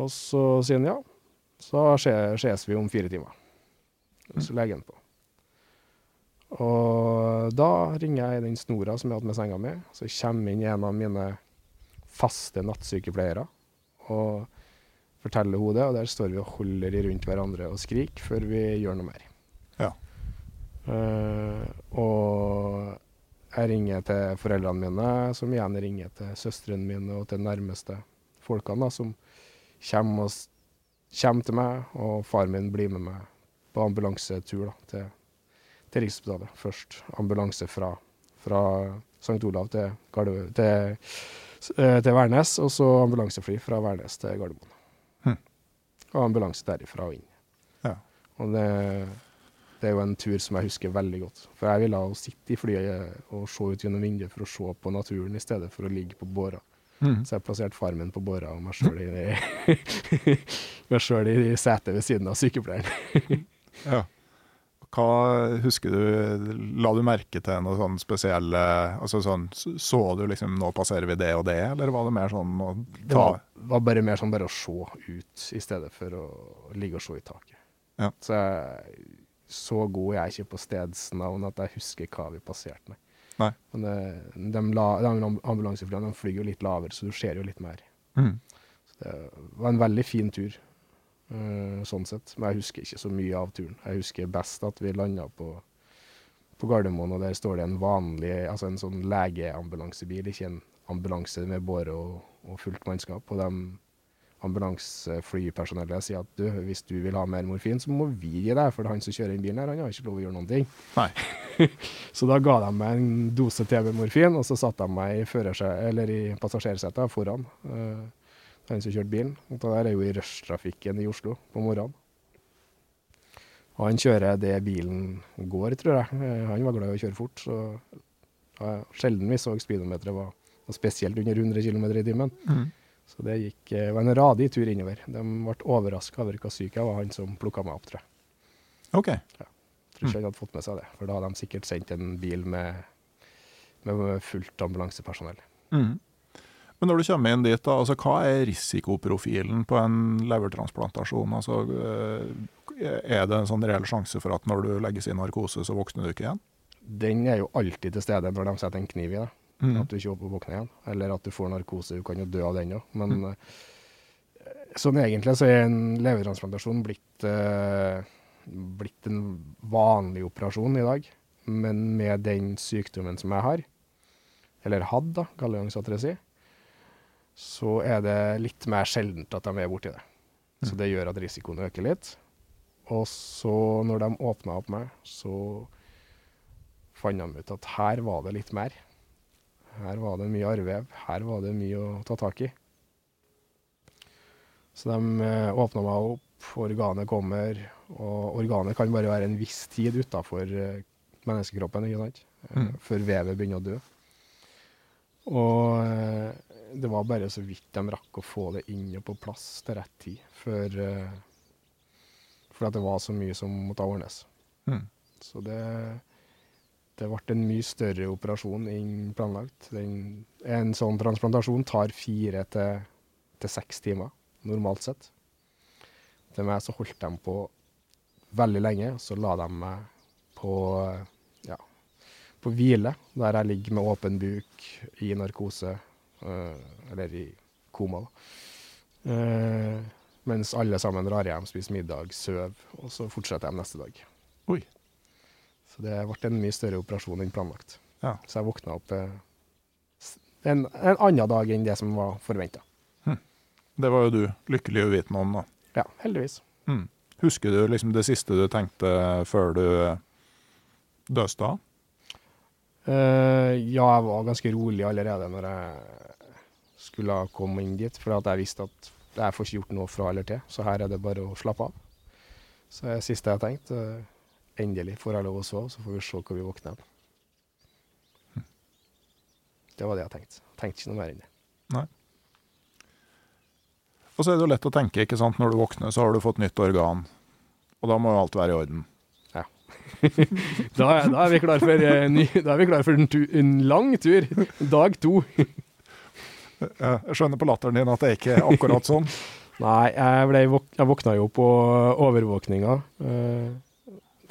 Og så sier han ja. Så se- ses vi om fire timer. Så legger han på. Og da ringer jeg i den snora som jeg hadde med senga mi. Så kommer inn en av mine faste nattsykepleiere og forteller henne det, og der står vi og holder i rundt hverandre og skriker før vi gjør noe mer. Ja. Uh, og jeg ringer til foreldrene mine, som igjen ringer til søstrene mine og til nærmeste folkene, da, som kommer, og, kommer til meg, og faren min blir med meg på ambulansetur da, til, til Rikshospitalet. Først ambulanse fra, fra St. Olav til, til, eh, til Værnes, og så ambulansefly fra Værnes til Gardermoen. Hm. Og ambulanse derifra og inn. Ja. Og det, det er jo en tur som jeg husker veldig godt. For jeg ville sitte i flyet og se ut gjennom vinduet for å se på naturen, i stedet for å ligge på båra. Mm. Så jeg plasserte far min på båra og meg sjøl i, meg selv i setet ved siden av sykepleieren. Ja. Hva husker du, la du merke til noe sånn spesielle altså sånn, Så du liksom nå passerer vi det og det, eller var det mer sånn å Det var, var bare mer sånn bare å se ut, i stedet for å ligge og se i taket. Ja. Så så god er jeg ikke på stedsnavn at jeg husker hva vi passerte. Nei. Nei. Men det, de, la, de ambulanseflyene de flyr jo litt lavere, så du ser jo litt mer. Mm. Så det var en veldig fin tur, uh, sånn sett. Men jeg husker ikke så mye av turen. Jeg husker best at vi landa på, på Gardermoen, og der står det en vanlig, altså en sånn legeambulansebil, ikke en ambulanse med båre og, og fullt mannskap. Og de ambulanseflypersonellet sier at du, hvis du vil ha mer morfin, så må vi gi deg, for det han som kjører den bilen her, han har ikke lov å gjøre noen ting. Så da ga de meg en dose TV-morfin, og så satte de meg i, eller i passasjersetet foran. uh, han som kjørte bilen. Og det der er jo i rushtrafikken i Oslo på morgenen. Og han kjører det bilen går, tror jeg. Eh, Han var glad i å kjøre fort, så ja, sjelden vi så speedometeret var var spesielt under 100 km i timen. Mm. Så det gikk, eh, var en radig tur innover. De ble overraska over hvor syk jeg var, han som plukka meg opp, tror jeg. OK. Tror ikke han hadde fått med seg det, for da hadde de sikkert sendt en bil med, med fullt ambulansepersonell. Mm. Men når du kommer inn dit, da, altså, hva er risikoprofilen på en levertransplantasjon? Altså, eh, er det en sånn reell sjanse for at når du legges i narkose, så våkner du ikke igjen? Den er jo alltid til stede når de setter en kniv i deg. Mhm. At du ikke våkner igjen. Eller at du får narkose. Du kan jo dø av den òg. Men eh, sånn egentlig så er en levertransplantasjon blitt, eh, blitt en vanlig operasjon i dag. Men med den sykdommen som jeg har, eller hadde, da, galleangsatresi, så er det litt mer sjeldent at de er borti det. Så det gjør at risikoen øker litt. Og så, når de åpna opp meg, så fant de ut at her var det litt mer. Her var det mye arrvev. Her var det mye å ta tak i. Så de eh, åpna meg opp, organet kommer, og organet kan bare være en viss tid utafor eh, menneskekroppen, ikke sant? Eh, Mm. før vevet begynner å dø. Og det var bare så vidt de rakk å få det inn og på plass til rett tid, før For at det var så mye som måtte ordnes. Mm. Så det, det ble en mye større operasjon enn planlagt. Den, en sånn transplantasjon tar fire til, til seks timer, normalt sett. Til meg så holdt de på veldig lenge, så la de meg på, ja, på hvile, der jeg ligger med åpen buk i narkose, øh, eller i koma. da. Eh, mens alle sammen drar hjem, spiser middag, sover, og så fortsetter de neste dag. Oi. Så det ble en mye større operasjon enn planlagt. Ja. Så jeg våkna opp eh, en, en annen dag enn det som var forventa. Det var jo du lykkelig uvitende om, da. Ja, heldigvis. Mhm. Husker du liksom det siste du tenkte før du døste av? Uh, ja, jeg var ganske rolig allerede når jeg skulle komme inn dit, for at jeg visste at jeg får ikke gjort noe fra eller til, så her er det bare å slappe av. Så det siste jeg tenkte, eh, endelig får jeg lov å sove, så får vi se hvor vi våkner. Det var det jeg tenkte. Tenkte ikke noe mer enn det. Og så er det jo lett å tenke, ikke sant, når du våkner så har du fått nytt organ. Og da må jo alt være i orden. Da er, da er vi klar for, eh, ny, da er vi klar for en, tu, en lang tur. Dag to. Jeg skjønner på latteren din at det ikke er akkurat sånn. Nei, jeg, ble, jeg våkna jo på overvåkninga. eh,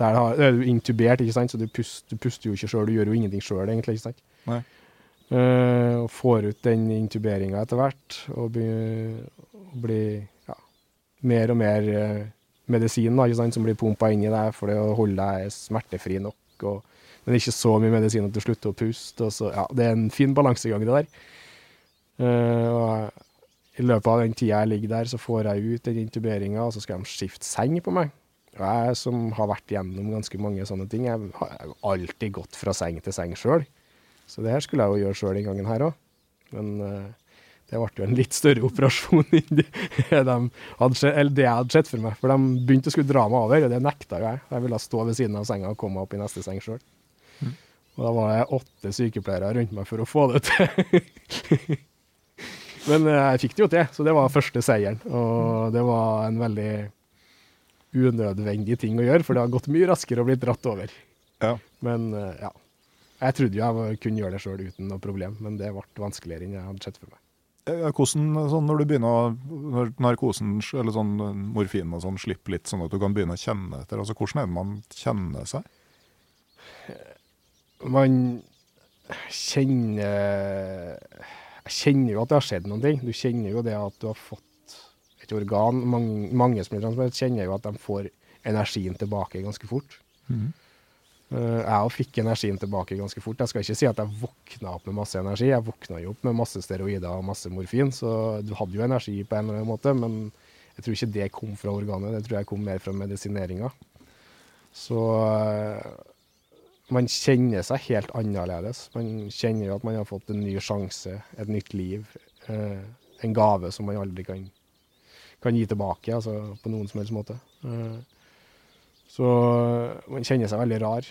der har- er du intubert, ikke sant? så du, pust, du puster jo ikke sjøl. Du gjør jo ingenting sjøl, egentlig. ikke sant? Nei. Uh, og får ut den intuberinga etter hvert, og blir, og blir ja, mer og mer uh, medisin da, ikke sant? som blir pumpa inn i deg for det å holde deg smertefri nok. Og, men ikke så mye medisin at du slutter å puste. Og så, ja, det er en fin balansegang, det der. Uh, og i løpet av den tida jeg ligger der, så får jeg ut den intuberinga, og så skal de skifte seng på meg. Og jeg som har vært gjennom ganske mange sånne ting, jeg har jeg alltid gått fra seng til seng sjøl. Så det her skulle jeg jo gjøre sjøl den gangen her òg. Men uh, det ble jo en litt større operasjon enn det, de hadde det jeg hadde sett for meg. For de begynte å skulle dra meg over, og det nekta jo jeg. Jeg ville stå ved siden av senga og komme meg opp i neste seng sjøl. Og da var det åtte sykepleiere rundt meg for å få det til. Men eh, jeg fikk det jo til, så det var første seieren. Og det var en veldig unødvendig ting å gjøre, for det har gått mye raskere å bli dratt over. Ja. Men eh, ja. Jeg trodde jo jeg kunne gjøre det sjøl uten noe problem, men det ble vanskeligere enn jeg hadde sett for meg. Hvordan, sånn når du begynner når narkosen, eller sånn morfinen og sånn, slipper litt, sånn at du kan begynne å kjenne etter, altså hvordan er det man kjenner seg? Man kjenner Jeg kjenner jo at det har skjedd noen ting. Du kjenner jo det at du har fått et organ. Mange, mange som blir transplantert, kjenner jo at de får energien tilbake ganske fort. Mm. Uh, jeg òg fikk energien tilbake ganske fort. Jeg skal ikke si at jeg våkna opp med masse energi. Jeg våkna jo opp med masse steroider og masse morfin, så du hadde jo energi på en eller annen måte, men jeg tror ikke det kom fra organet. Det tror jeg kom mer fra medisineringa. Så uh, man kjenner seg helt annerledes. Man kjenner jo at man har fått en ny sjanse, et nytt liv. Uh, en gave som man aldri kan, kan gi tilbake, altså på noen som helst måte. Eh, så man kjenner seg veldig rar.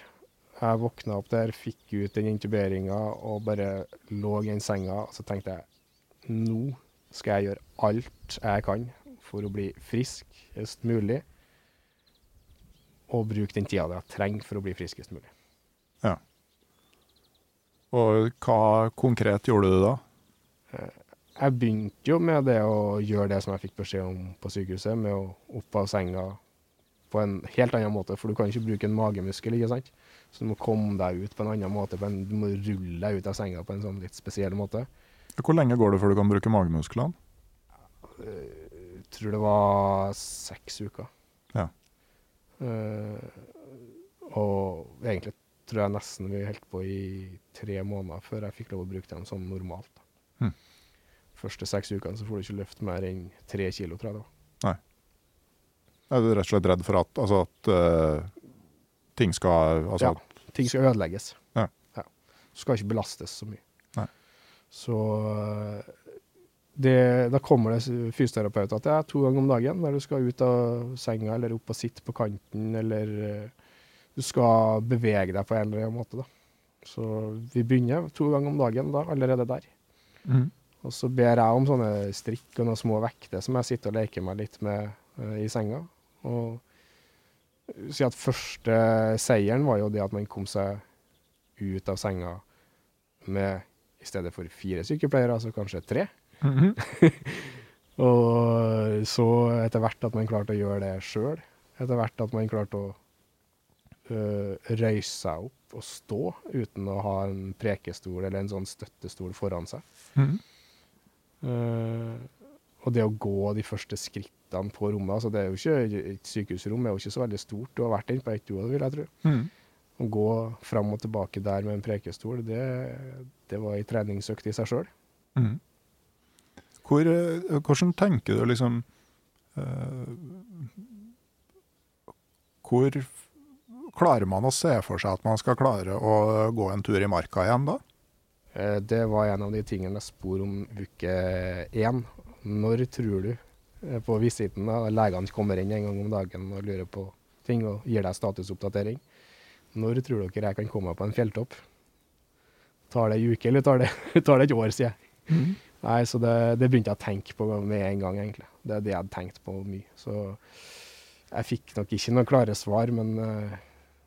Jeg våkna opp der, fikk ut den intuberinga og bare lå i den senga. Og så tenkte jeg nå skal jeg gjøre alt jeg kan for å bli friskest mulig. og bruke den tida jeg trenger for å bli friskest mulig. Ja. Og hva konkret gjorde du da? Jeg begynte jo med det å gjøre det som jeg fikk beskjed om på sykehuset, med å opp av senga på en helt annen måte, for du kan ikke bruke en magemuskel, ikke sant? Så du må komme deg ut på en annen måte, på en, du må rulle deg ut av senga på en sånn litt spesiell måte. Hvor lenge går det før du kan bruke magemusklene? Jeg tror det var seks uker. Ja. Uh, og egentlig tror jeg nesten vi holdt på i tre måneder før jeg fikk lov å bruke dem som normalt. Hmm. Første seks ukene så får du ikke løfte mer enn tre kilo, tror jeg var. Er du rett og slett redd for at, altså at uh, ting skal altså, Ja. Ting skal ødelegges. Ja. Du skal ikke belastes så mye. Nei. Så eh, det, da kommer det fysioterapeuter til deg to ganger om dagen når du skal ut av senga eller opp og sitte på kanten, eller eh, du skal bevege deg på en eller annen måte. da. Så vi begynner to ganger om dagen da, allerede der. Mhm. Og så ber jeg om sånne strikk og noen små vekter som jeg sitter og leker meg litt med uh, i senga. Og si at første seieren var jo det at man kom seg ut av senga med i stedet for fire sykepleiere, altså kanskje tre. Mhm. Og så etter hvert at man klarte å gjøre det sjøl. Etter hvert at man klarte å uh, røyse seg opp og stå uten å ha en prekestol eller en sånn støttestol foran seg. Mhm. Eh, og det å gå de første skrittene på rommet altså Det er jo ikke et sykehusrom er jo ikke så veldig stort. Du har vært inne på ett, du òg, vil jeg tro. Mm. Å gå fram og tilbake der med en prekestol, det, det var ei treningsøkt i seg sjøl. Mm. Hvor, eh, hvordan tenker du liksom uh, Hvor klarer man å se for seg at man skal klare å gå en tur i marka igjen da? Eh, Det var en av de tingene jeg spor om uke én. Når tror du eh, på visiten da, legene kommer inn en gang om dagen og lurer på ting og gir deg statusoppdatering? Når tror dere jeg kan komme meg på en fjelltopp? Tar det ei uke, eller tar det, tar det et år, sier jeg. Nei, så det, det begynte jeg å tenke på med en gang, egentlig. Det er det jeg hadde tenkt på mye. Så jeg fikk nok ikke noen klare svar, men eh,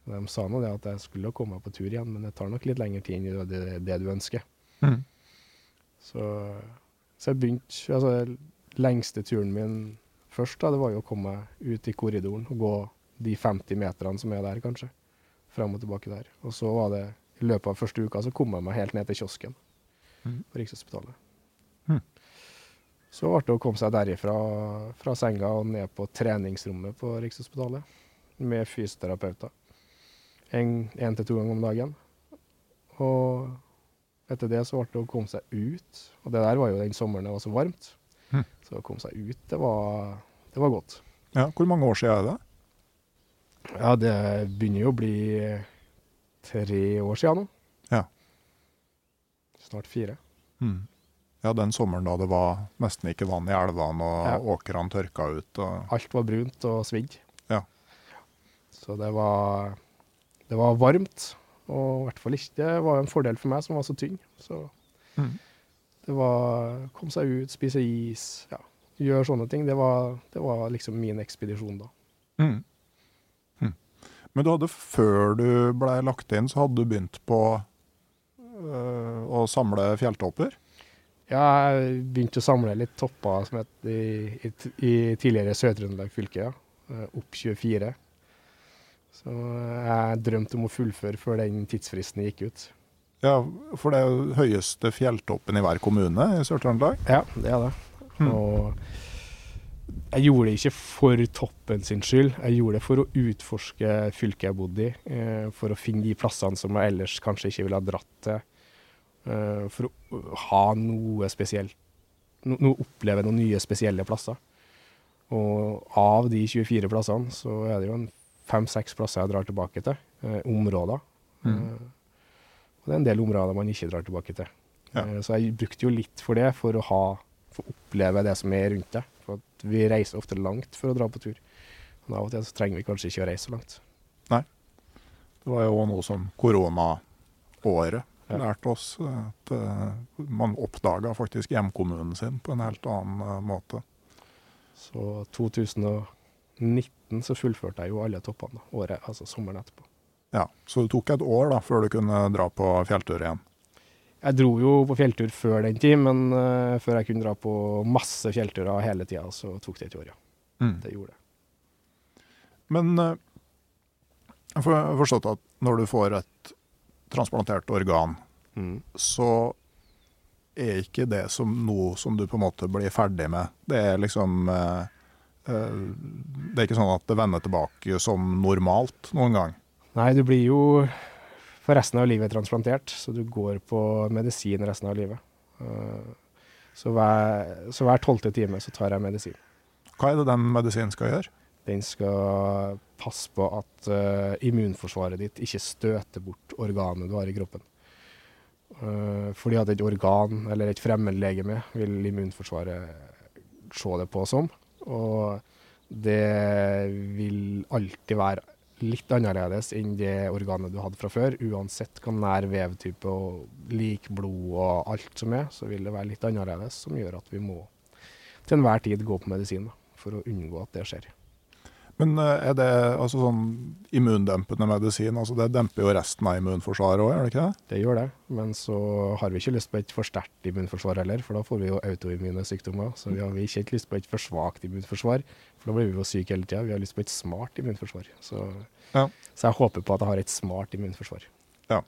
de sa nå det at jeg skulle komme meg på tur igjen, men det tar nok litt lengre tid enn det, det, du ønsker. Mm. Så, så jeg begynte Altså, lengste turen min først, da, det var jo å komme meg ut i korridoren og gå de 50 meterne som er der, kanskje. Fram og tilbake der. Og så var det i løpet av første uka så kom jeg meg helt ned til kiosken mm. på Rikshospitalet. Mm. Så ble det å komme seg derifra fra senga og ned på treningsrommet på Rikshospitalet med fysioterapeuter. En til to ganger om dagen. Og etter det så ble det å komme seg ut. Og det der var jo den sommeren det var så varmt. Mm. Så å komme seg ut, det var, det var godt. Ja, hvor mange år siden er det? Ja, det begynner jo å bli tre år siden nå. Ja. Snart fire. Mm. Ja, den sommeren da det var nesten ikke vann i elvene og Ja. åkrene tørka ut. Og, Alt var brunt og svidd. Ja. Så det var, det var varmt. Og i hvert fall ikke Det var en fordel for meg som var så tynn. Så mm. det var Komme seg ut, spise is, ja, gjøre sånne ting. Det var, det var liksom min ekspedisjon da. Mm. Mhm. Men du hadde, før du ble lagt inn, så hadde du begynt på øh, å samle fjelltopper? Ja, jeg begynte å samle litt topper som het i, i, i tidligere Sør-Trøndelag fylke, ja. Eh, Opp 24. Så jeg drømte om å fullføre før den tidsfristen gikk ut. Ja, for det er jo høyeste fjelltoppen i hver kommune i Sør-Trøndelag. Ja, det er det. Hmm. Og jeg gjorde det ikke for toppen sin skyld. Jeg gjorde det for å utforske fylket jeg bodde i. Eh, for å finne de plassene som jeg ellers kanskje ikke ville ha dratt til. Eh, for å ha noe spesielt. No, no, oppleve noen nye spesielle plasser. Og av de 24 plassene, så er det jo en fem-seks plasser jeg drar tilbake til. Eh, områder. Mm. Eh, og det er en del områder man ikke drar tilbake til. Ja. Eh, Så jeg brukte jo litt for det, for å ha, for å oppleve det som er rundt det. For at vi reiser ofte langt for å dra på tur. Men av og til så trenger vi kanskje ikke å reise så langt. Nei. Det var jo noe som koronaåret Ja. lærte oss. At eh, man oppdaga faktisk hjemkommunen sin på en helt annen eh, måte. Så 2000 og, 19 så fullførte jeg jo alle toppene da, året, altså sommeren etterpå. Ja, Så det tok et år da, før du kunne dra på fjelltur igjen? Jeg dro jo på fjelltur før den tid, men uh, før jeg kunne dra på masse fjellturer hele tida, så tok det et år, ja. Mm. Det gjorde det. Men uh, jeg har forstått at når du får et transplantert organ, mm. så er ikke det som noe som du på en måte blir ferdig med. Det er liksom uh, Det er ikke sånn at det vender tilbake som normalt noen gang? Nei, du blir jo for resten av livet transplantert, så du går på medisin resten av livet. Eh, så hver tolvte time så tar jeg medisin. Hva er det den medisinen skal gjøre? Den skal passe på at uh, immunforsvaret ditt ikke støter bort organet du har i kroppen. Uh, fordi at et organ eller et fremmedlegeme vil immunforsvaret se det på som. Og det vil alltid være litt annerledes enn det organet du hadde fra før. Uansett hva nær vevtype og lik blod og alt som er, så vil det være litt annerledes, som gjør at vi må til enhver tid gå på medisin for å unngå at det skjer. Men eh, er det altså sånn immundempende medisin? altså Det demper jo resten av immunforsvaret òg, gjør det ikke det? Det gjør det, men så har vi ikke lyst på et for sterkt immunforsvar heller, for da får vi jo autoimmune sykdommer. Så vi har ikke lyst på et for svakt immunforsvar, for da blir vi jo syke hele tida. Vi har lyst på et smart immunforsvar. Så, ja. så jeg håper på at jeg har et smart immunforsvar. Ja.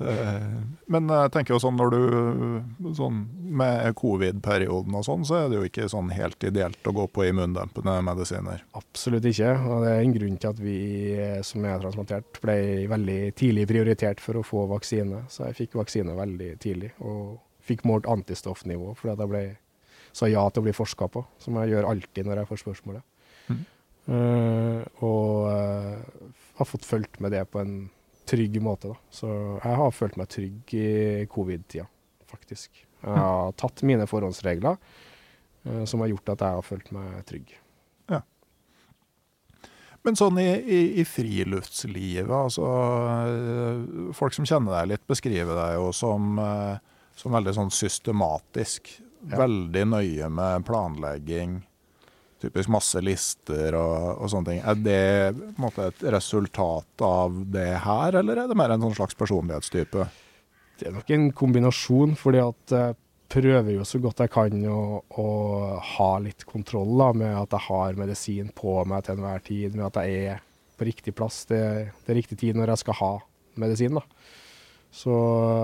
Men jeg tenker jo sånn når du sånn Med covid-perioden og sånn, så er det jo ikke sånn helt ideelt å gå på immundempende medisiner? Absolutt ikke. Og det er en grunn til at vi som er transplantert, ble veldig tidlig prioritert for å få vaksine. Så jeg fikk vaksine veldig tidlig, og fikk målt antistoffnivå fordi at jeg ble, sa ja til å bli forska på, som jeg gjør alltid når jeg får spørsmålet. Mm. Uh, og uh, har fått fulgt med det på en trygg måte. Da. Så jeg har følt meg trygg i covid-tida, faktisk. Jeg har tatt mine forhåndsregler uh, som har gjort at jeg har følt meg trygg. Ja. Men sånn i, i, i friluftslivet, altså uh, Folk som kjenner deg litt, beskriver deg jo som, uh, som veldig sånn systematisk. Ja. Veldig nøye med planlegging typisk masse lister og, og, sånne ting. Er det måte, et resultat av det her, eller er det mer en sånn slags personlighetstype? Det er nok en kombinasjon, fordi at jeg prøver jo så godt jeg kan å, å ha litt kontroll da, med at jeg har medisin på meg til enhver tid, med at jeg er på riktig plass til, til riktig tid når jeg skal ha medisin. da. Så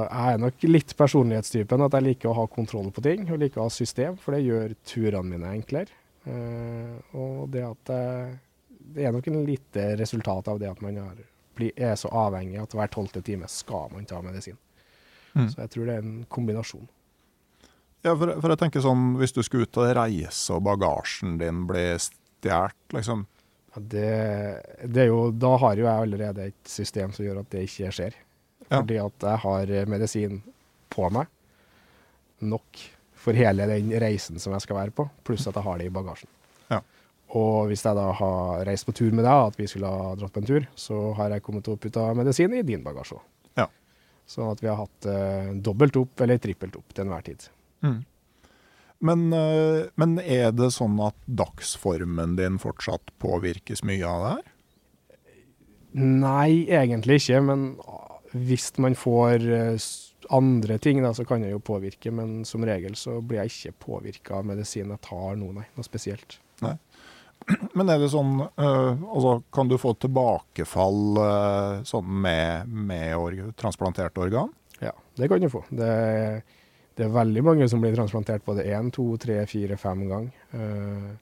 jeg er nok litt personlighetstypen at jeg liker å ha kontroll på ting og liker å ha system, for det gjør turene mine enklere. Uh, og det at uh, det er nok en lite resultat av det at man er, blir, er så avhengig at hver tolvte time skal man ta medisin. Mm. Så jeg tror det er en kombinasjon. Ja, for, for, jeg tenker sånn, Hvis du skulle ut og reise og bagasjen din blir stjålet, liksom ja, det, det, er jo, Da har jo jeg allerede et system som gjør at det ikke skjer. Ja. Fordi at jeg har medisin på meg. Nok for hele den reisen som jeg skal være på, pluss at jeg har det i bagasjen. Ja. Og hvis jeg da har reist på tur med deg, at vi skulle ha dratt på en tur, så har jeg kommet opp ut av medisin i din bagasje òg. Ja. Sånn at vi har hatt uh, dobbelt opp eller trippelt opp til enhver tid. Mm. Men, uh, men, er det sånn at dagsformen din fortsatt påvirkes mye av det her? Nei, egentlig ikke. Men hvis man får uh, andre ting da, så kan jeg jo påvirke, men som regel så blir jeg ikke påvirka av medisin jeg tar nå, nei. Noe spesielt. Nei. Men er det sånn uh, altså, Kan du få tilbakefall uh, sånn med, med or transplantert organ? Ja, det kan du få. Det, det, er veldig mange som blir transplantert både én, to, tre, fire, fem ganger. Uh,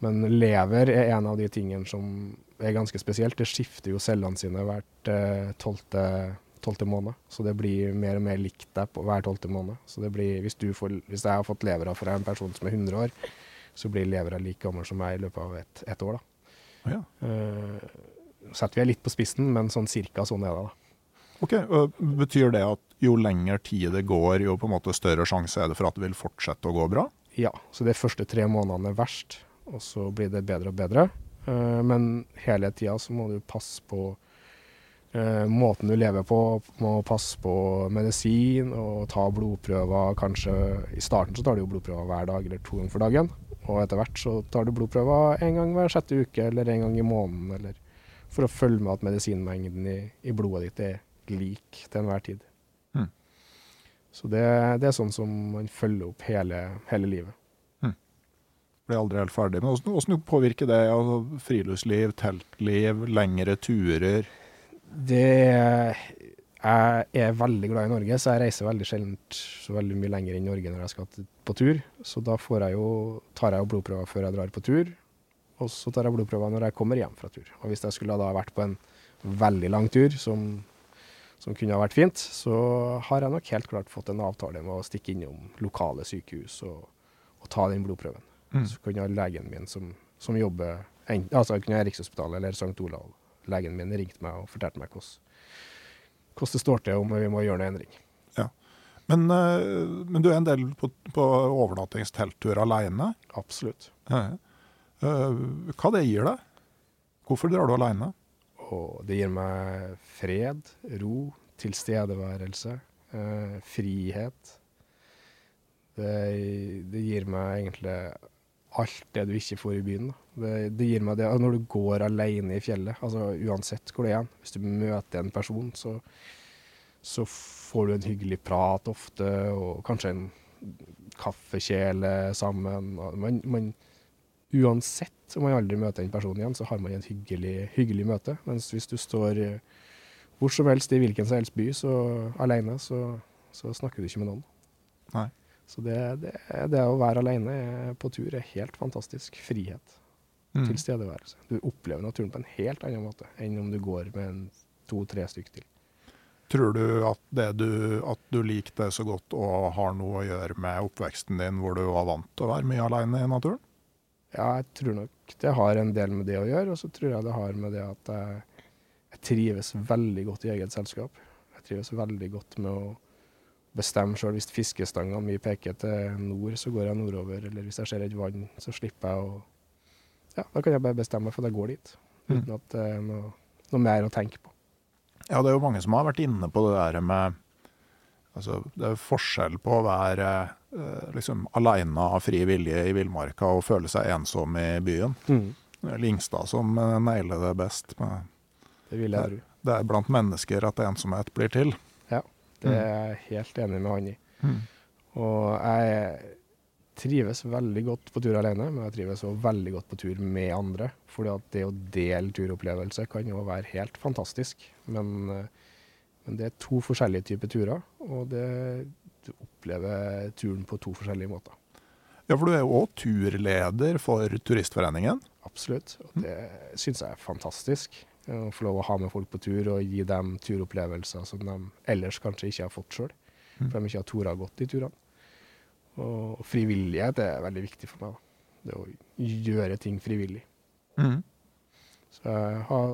men lever er en av de tingene som er ganske spesielt. Det skifter jo cellene sine hvert tolvte tolvte måned. Så det blir mer og mer likt deg på hver tolvte måned. Så det blir, hvis, får, hvis, jeg har fått levera fra en person som er 100 år, så blir levera like gammel som meg i løpet av ett et år. da. Oh, ja. uh, setter vi litt på spissen, men sånn cirka sånn er det. da. Ok, og Betyr det at jo lengre tid det går, jo på en måte større sjanse er det for at det vil fortsette å gå bra? Ja, så de første tre månedene er verst, og så blir det bedre og bedre. Uh, men hele tida så må du passe på Eh, måten du lever på, må passe på medisin og ta blodprøver. Kanskje I starten så tar du jo blodprøver hver dag eller to ganger for dagen. Og etter hvert så tar du blodprøver en gang hver sjette uke eller en gang i måneden, eller for å følge med at medisinmengden i, i blodet ditt er lik til enhver tid. Mm. Så det, det, er sånn som man følger opp hele, hele livet. Mm. Blir aldri helt ferdig. Men hvordan, hvordan påvirker det altså, friluftsliv, teltliv, lengre turer? Det jeg er veldig glad i Norge, så jeg reiser veldig sjelden så veldig mye lenger enn Norge når jeg skal på tur. Så da jeg jo, tar jeg jo blodprøver før jeg drar på tur, og så tar jeg blodprøver når jeg kommer hjem fra tur. Og hvis jeg skulle da vært på en veldig lang tur, som, som kunne ha vært fint, så har jeg nok helt klart fått en avtale med å stikke innom lokale sykehus og, og ta den blodprøven. Mm. Så kunne legen min som, som jobber altså kunne Rikshospitalet eller St. Olav, legen min ringte meg og fortalte meg hvordan hvordan det står til om vi må gjøre noen endring. Ja. Men, eh, men, du er en del på, på overnattingstelttur alene? Absolutt. Ja. Eh, hva det gir deg? Hvorfor drar du alene? Og det gir meg fred, ro, tilstedeværelse, eh, frihet. Det, det, gir meg egentlig alt det du ikke får i byen. Det, det, gir meg det når du går alene i fjellet, altså uansett hvor det er. Hvis du møter en person, så, så får du en hyggelig prat ofte, og kanskje en kaffekjele sammen. Man, man, uansett om man aldri møter en person igjen, så har man et hyggelig, hyggelig møte. Mens hvis du står hvor som helst i hvilken som helst by så, alene, så, så snakker du ikke med noen. Nei. Så det, det, det, å være alene på tur er helt fantastisk. Frihet. Mm. Tilstedeværelse. Du opplever naturen på en helt annen måte enn om du går med to-tre stykk til. Tror du at, du at, du liker det så godt og har noe å gjøre med oppveksten din, hvor du var vant til å være mye alene i naturen? Ja, jeg tror nok det har en del med det å gjøre. Og så tror jeg det har med det at jeg, jeg trives veldig godt i eget selskap. Jeg trives veldig godt med å bestemme sjøl. Hvis fiskestanga mi peker til nord, så går jeg nordover. Eller hvis jeg ser et vann, så slipper jeg å Ja, da kan jeg bare bestemme meg for at jeg går dit. Mm. Uten at det er noe, noe, mer å tenke på. Ja, det er jo mange som har vært inne på det der med Altså, det er forskjell på å være eh, liksom aleine av fri vilje i villmarka og føle seg ensom i byen. Mm. Lingstad som eh, nailer det best. Det vil jeg tro. Det er blant mennesker at ensomhet blir til. Det er jeg helt enig med han i. Mm. Og jeg trives veldig godt på tur alene, men jeg trives også veldig godt på tur med andre. Fordi at det å dele turopplevelse kan jo være helt fantastisk. Men, men, det er to forskjellige typer turer, og det, du opplever turen på to forskjellige måter. Ja, for du er jo òg turleder for Turistforeningen? Absolutt, og det syns jeg er fantastisk. Å få lov å ha med folk på tur og gi dem turopplevelser som de ellers kanskje ikke har fått sjøl. Mm. For de ikke har tora godt de turene. Og frivillighet er veldig viktig for meg. Da. Det å gjøre ting frivillig. Mm. Så jeg har,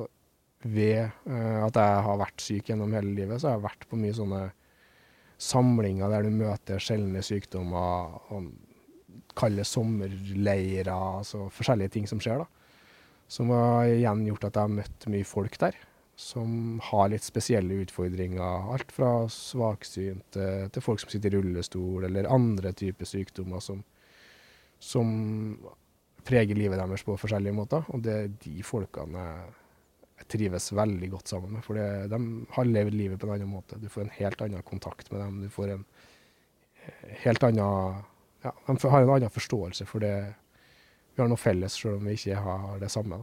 ved uh, at jeg har vært syk gjennom hele livet, så har jeg vært på mye sånne samlinger der du møter sjeldne sykdommer. og Kalde sommerleirer, altså forskjellige ting som skjer. da. Som har igjen gjort at jeg har møtt mye folk der som har litt spesielle utfordringer. Alt fra svaksynte til folk som sitter i rullestol, eller andre typer sykdommer som, som preger livet deres på forskjellige måter. Og det er de folkene jeg trives veldig godt sammen med. For det, de har levd livet på en annen måte. Du får en helt annen kontakt med dem. Du får en helt annen ja, De har en annen forståelse for det vi har noe felles, selv om vi ikke har det samme.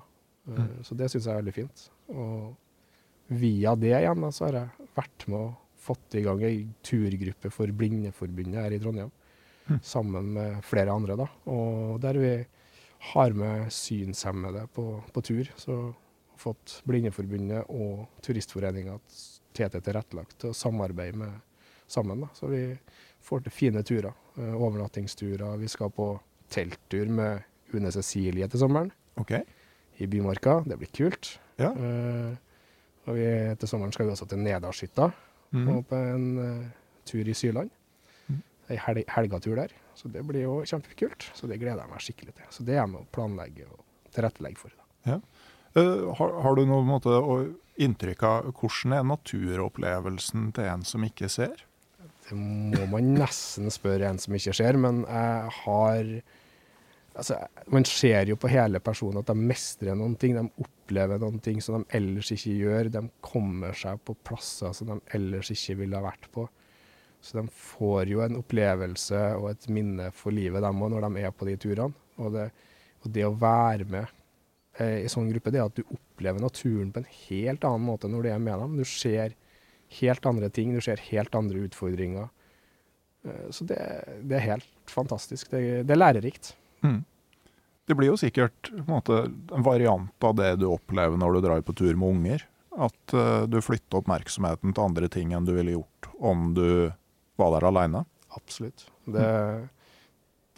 Mm. Eh, så det syns jeg er veldig fint. Og via det igjen da, så har jeg vært med og fått i gang ei turgruppe for Blindeforbundet her i Trondheim. Mm. Sammen med flere andre. da. Og der vi har med synshemmede på, på tur. Så har fått Blindeforbundet og Turistforeninga TT tilrettelagt til å samarbeide med, sammen. da. Så vi får til fine turer. Eh, overnattingsturer. Vi skal på telttur med Une Cecilie til sommeren. Ok. I Bymarka. Det blir kult. Ja. Uh, og vi, til sommeren skal vi også til Nedalshytta mm. og på en uh, tur i Syland. Mm. Ei hel helgatur der. Så det blir jo kjempekult. Så det gleder jeg meg skikkelig til. Så det er jeg med å planlegge og tilrettelegge for. Ja. Uh, har, har, du noen måte inntrykk av hvordan er naturopplevelsen til en som ikke ser? Det må man nesten spørre en som ikke ser, men jeg har altså, Man ser jo på hele personen at de mestrer noen ting. De opplever noen ting som de ellers ikke gjør. De kommer seg på plasser som de ellers ikke ville ha vært på. Så de får jo en opplevelse og et minne for livet, dem òg, når de er på de turene. Og det, og det å være med eh, i sånn gruppe, det er at du opplever naturen på en helt annen måte når du er med dem. Du ser helt andre ting, du ser helt andre utfordringer. Eh, så det, det, er helt fantastisk. Det, det er lærerikt. Mm. Det blir jo sikkert en, måte, en, variant av det du opplever når du drar på tur med unger. At uh, du flytter oppmerksomheten til andre ting enn du ville gjort om du var der alene? Absolutt. Det,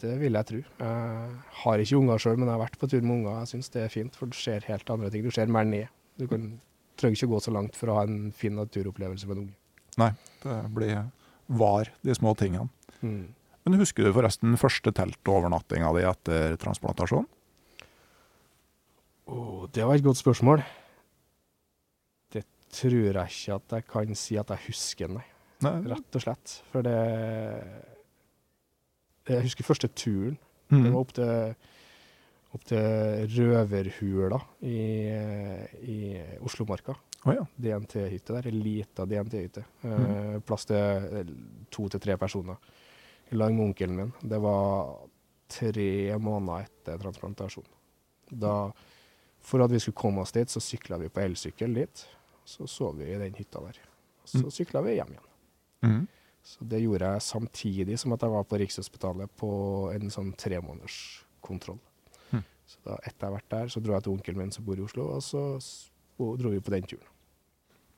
det vil jeg tro. Jeg har ikke unger sjøl, men jeg har vært på tur med unger. Jeg syns det er fint, for du ser helt andre ting. Du ser mer ned. Du kan, trenger ikke gå så langt for å ha en fin naturopplevelse med en unge. Nei, det blir var, de små tingene. Mm. Men husker du forresten første teltovernattinga di etter transplantasjon? Oh, det var et godt spørsmål. Det tror jeg ikke at jeg kan si at jeg husker, nei. Nei. Rett og slett. For det Jeg husker første turen. Mm. Det var opp til, opp til Røverhula i, i Oslomarka. Oh, ja. DNT-hytte der. Ei lita DNT-hytte. Mm. Eh, plass til to til tre personer. I lag med onkelen min. Det var tre måneder etter transplantasjon. Da, for at vi skulle komme oss dit, så sykla vi på elsykkel dit. Så sov vi i den hytta der. Så mm. sykla vi hjem igjen. Mm. Så det gjorde jeg samtidig som at jeg var på Rikshospitalet på en sånn tremånederskontroll. Mm. Så da etter jeg har vært der, så dro jeg til onkelen min som bor i Oslo, og så dro vi på den turen.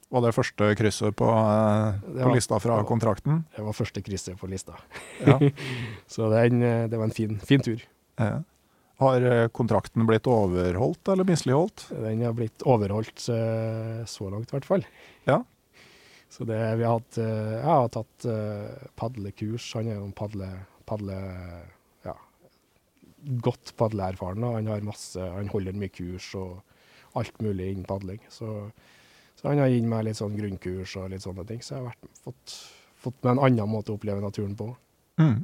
Var det første krysset på, eh, på var, lista fra kontrakten? Det var første krysset på lista. Ja. så den, eh, det var en fin, fin tur. Ja. Har eh, kontrakten blitt overholdt eller misligholdt? Den har blitt overholdt så langt, i hvert fall. Ja. Så det, vi har hatt, jeg har tatt padlekurs. Han er jo padle, padle ja, godt padleerfaren. Han har masse, han holder mye kurs og alt mulig innen padling. Så, så, han har gitt meg litt sånn grunnkurs og litt sånne ting. Så jeg har vært, fått, fått med en annen måte å oppleve naturen på. Mm.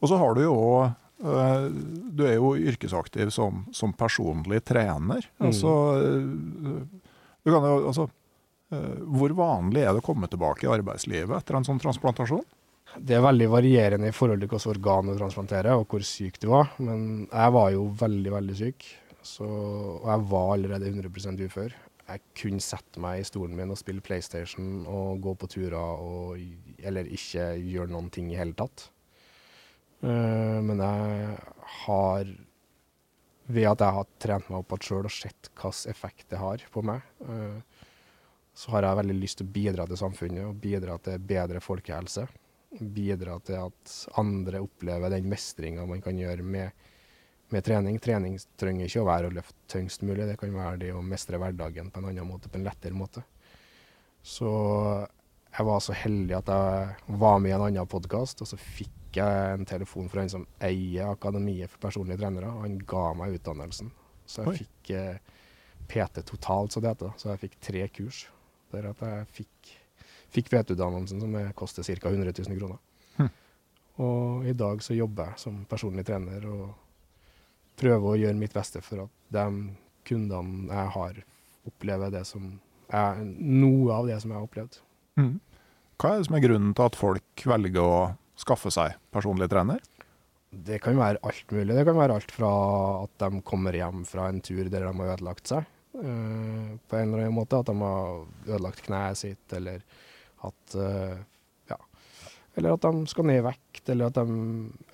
Og så har du jo òg uh, Du er jo yrkesaktiv som, som personlig trener. Mm. Altså, du kan jo altså Eh, hvor vanlig er det å komme tilbake i arbeidslivet etter en sånn transplantasjon? Det er veldig varierende i forhold til hvilket organ du transplanterer, og hvor syk du var. Men jeg var jo veldig, veldig syk, så, og jeg var allerede 100% ufør. Jeg kunne sette meg i stolen min og spille PlayStation og gå på turer, og, eller ikke gjøre noen ting i hele tatt. Uh, men jeg har Ved at jeg har trent meg opp igjen sjøl og sett hvilken effekt det har på meg, uh, så har jeg veldig lyst til å bidra til samfunnet og bidra til bedre folkehelse. Bidra til at andre opplever den mestringa man kan gjøre med, med, trening. Trening trenger ikke å være å løfte tyngst mulig, det kan være det å mestre hverdagen på en annen måte, på en lettere måte. Så jeg var så heldig at jeg var med i en annen podkast, og så fikk jeg en telefon fra en som eier Akademiet for personlige trenere. og Han ga meg utdannelsen. Så jeg Oi. fikk eh, PT totalt, så det heter. Så jeg fikk tre kurs der at jeg fikk, fikk PT-utdannelsen, som koster ca. 100 000 kroner. Hm. Og i dag så jobber jeg som personlig trener og prøver å gjøre mitt beste for at de kundene jeg har, opplever det som er noe av det som jeg har opplevd. Mm. Hva er det som er grunnen til at folk velger å skaffe seg personlig trener? Det kan være alt mulig. Det kan være alt fra at de kommer hjem fra en tur der de har ødelagt seg, Uh, på en eller annen måte. At de har ødelagt kneet sitt, eller at uh, Ja. Eller at de skal ned i vekt, eller at de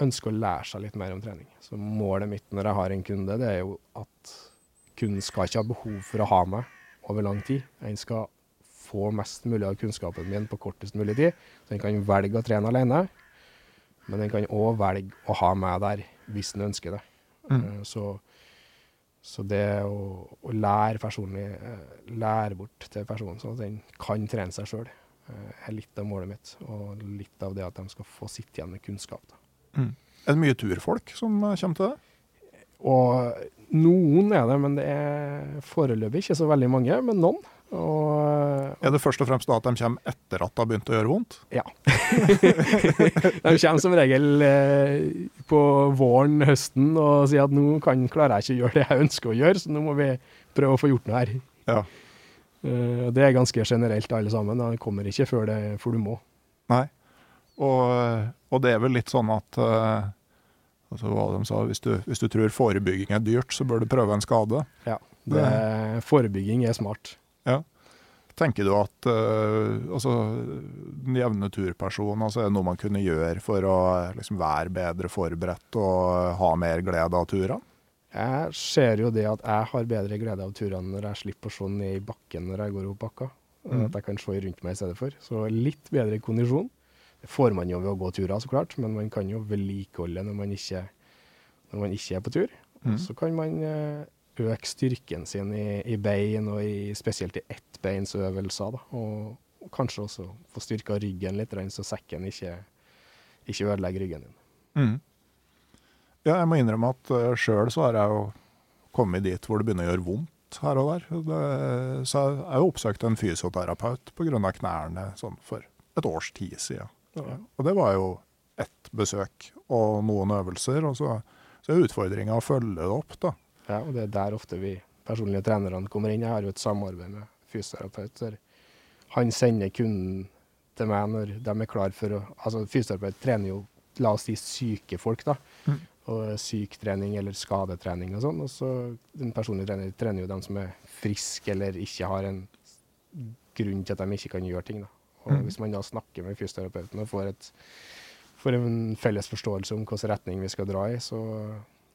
ønsker å lære seg litt mer om trening. Så målet mitt når jeg har en kunde, det er jo at kunden skal ikke ha behov for å ha meg over lang tid. En skal få mest mulig av kunnskapen min på kortest mulig tid. Så en kan velge å trene alene, men en kan òg velge å ha meg der hvis en ønsker det. Mm. Uh, så så det å, å lære personlig, eh, lære bort til personen sånn at den kan trene seg sjøl, eh, er litt av målet mitt. Og litt av det at de skal få sitte igjen med kunnskap. Mm. Er det mye turfolk som eh, kommer til det? Og noen er det, men det er foreløpig ikke så veldig mange. Men noen. Og, Er det først og fremst da at de kommer etter at det har begynt å gjøre vondt? ja. de kommer som regel eh, på våren, høsten, og sier at nå kan, klarer jeg ikke å gjøre det jeg ønsker å gjøre, så nå må vi prøve å få gjort noe her. Ja. Eh, det er ganske generelt alle sammen. Det kommer ikke før, det, før du må. Nei. Og, og det er vel litt sånn at eh, altså hva de sa, hvis du, hvis du tror forebygging er dyrt, så bør du prøve en skade. Ja. Det, forebygging er smart. Tenker du at uh, altså, den jevne turperson altså, er det noe man kunne gjøre for å liksom, være bedre forberedt og ha mer glede av turene? Jeg ser jo det at jeg har bedre glede av turene når jeg slipper å se ned i bakken når jeg går opp bakka. Mm. At jeg kan se rundt meg i stedet for. Så litt bedre kondisjon. Det får man jo ved å gå turer, så klart, men man kan jo vedlikeholde når man ikke, når man ikke er på tur. Mm. Så kan man eh, øke styrken sin i, i bein, og i, spesielt i ettbeinsøvelser. Da. Og kanskje også få styrka ryggen litt, så sekken ikke, ikke ødelegger ryggen din. Mm. Ja, jeg må innrømme at uh, sjøl så har jeg jo kommet dit hvor det begynner å gjøre vondt her og der. Det, så jeg har jo oppsøkt en fysioterapeut pga. knærne sånn for et års tid siden. Ja. Og det var jo ett besøk og noen øvelser. Og så, så er utfordringa å følge det opp, da. Ja, og det er der ofte vi personlige trenerne kommer inn. Jeg har jo et samarbeid med fysioterapeut. Han sender kunden til meg når de er klar for å Altså, fysioterapeut trener jo, la oss si, syke folk, da. Mm. Og syketrening eller skadetrening og sånn. Og så den personlige trener trener jo dem som er friske eller ikke har en grunn til at de ikke kan gjøre ting, da. Og Mm. hvis man da snakker med fysioterapeuten og får, et, får en felles forståelse om hvilken retning vi skal dra i, så,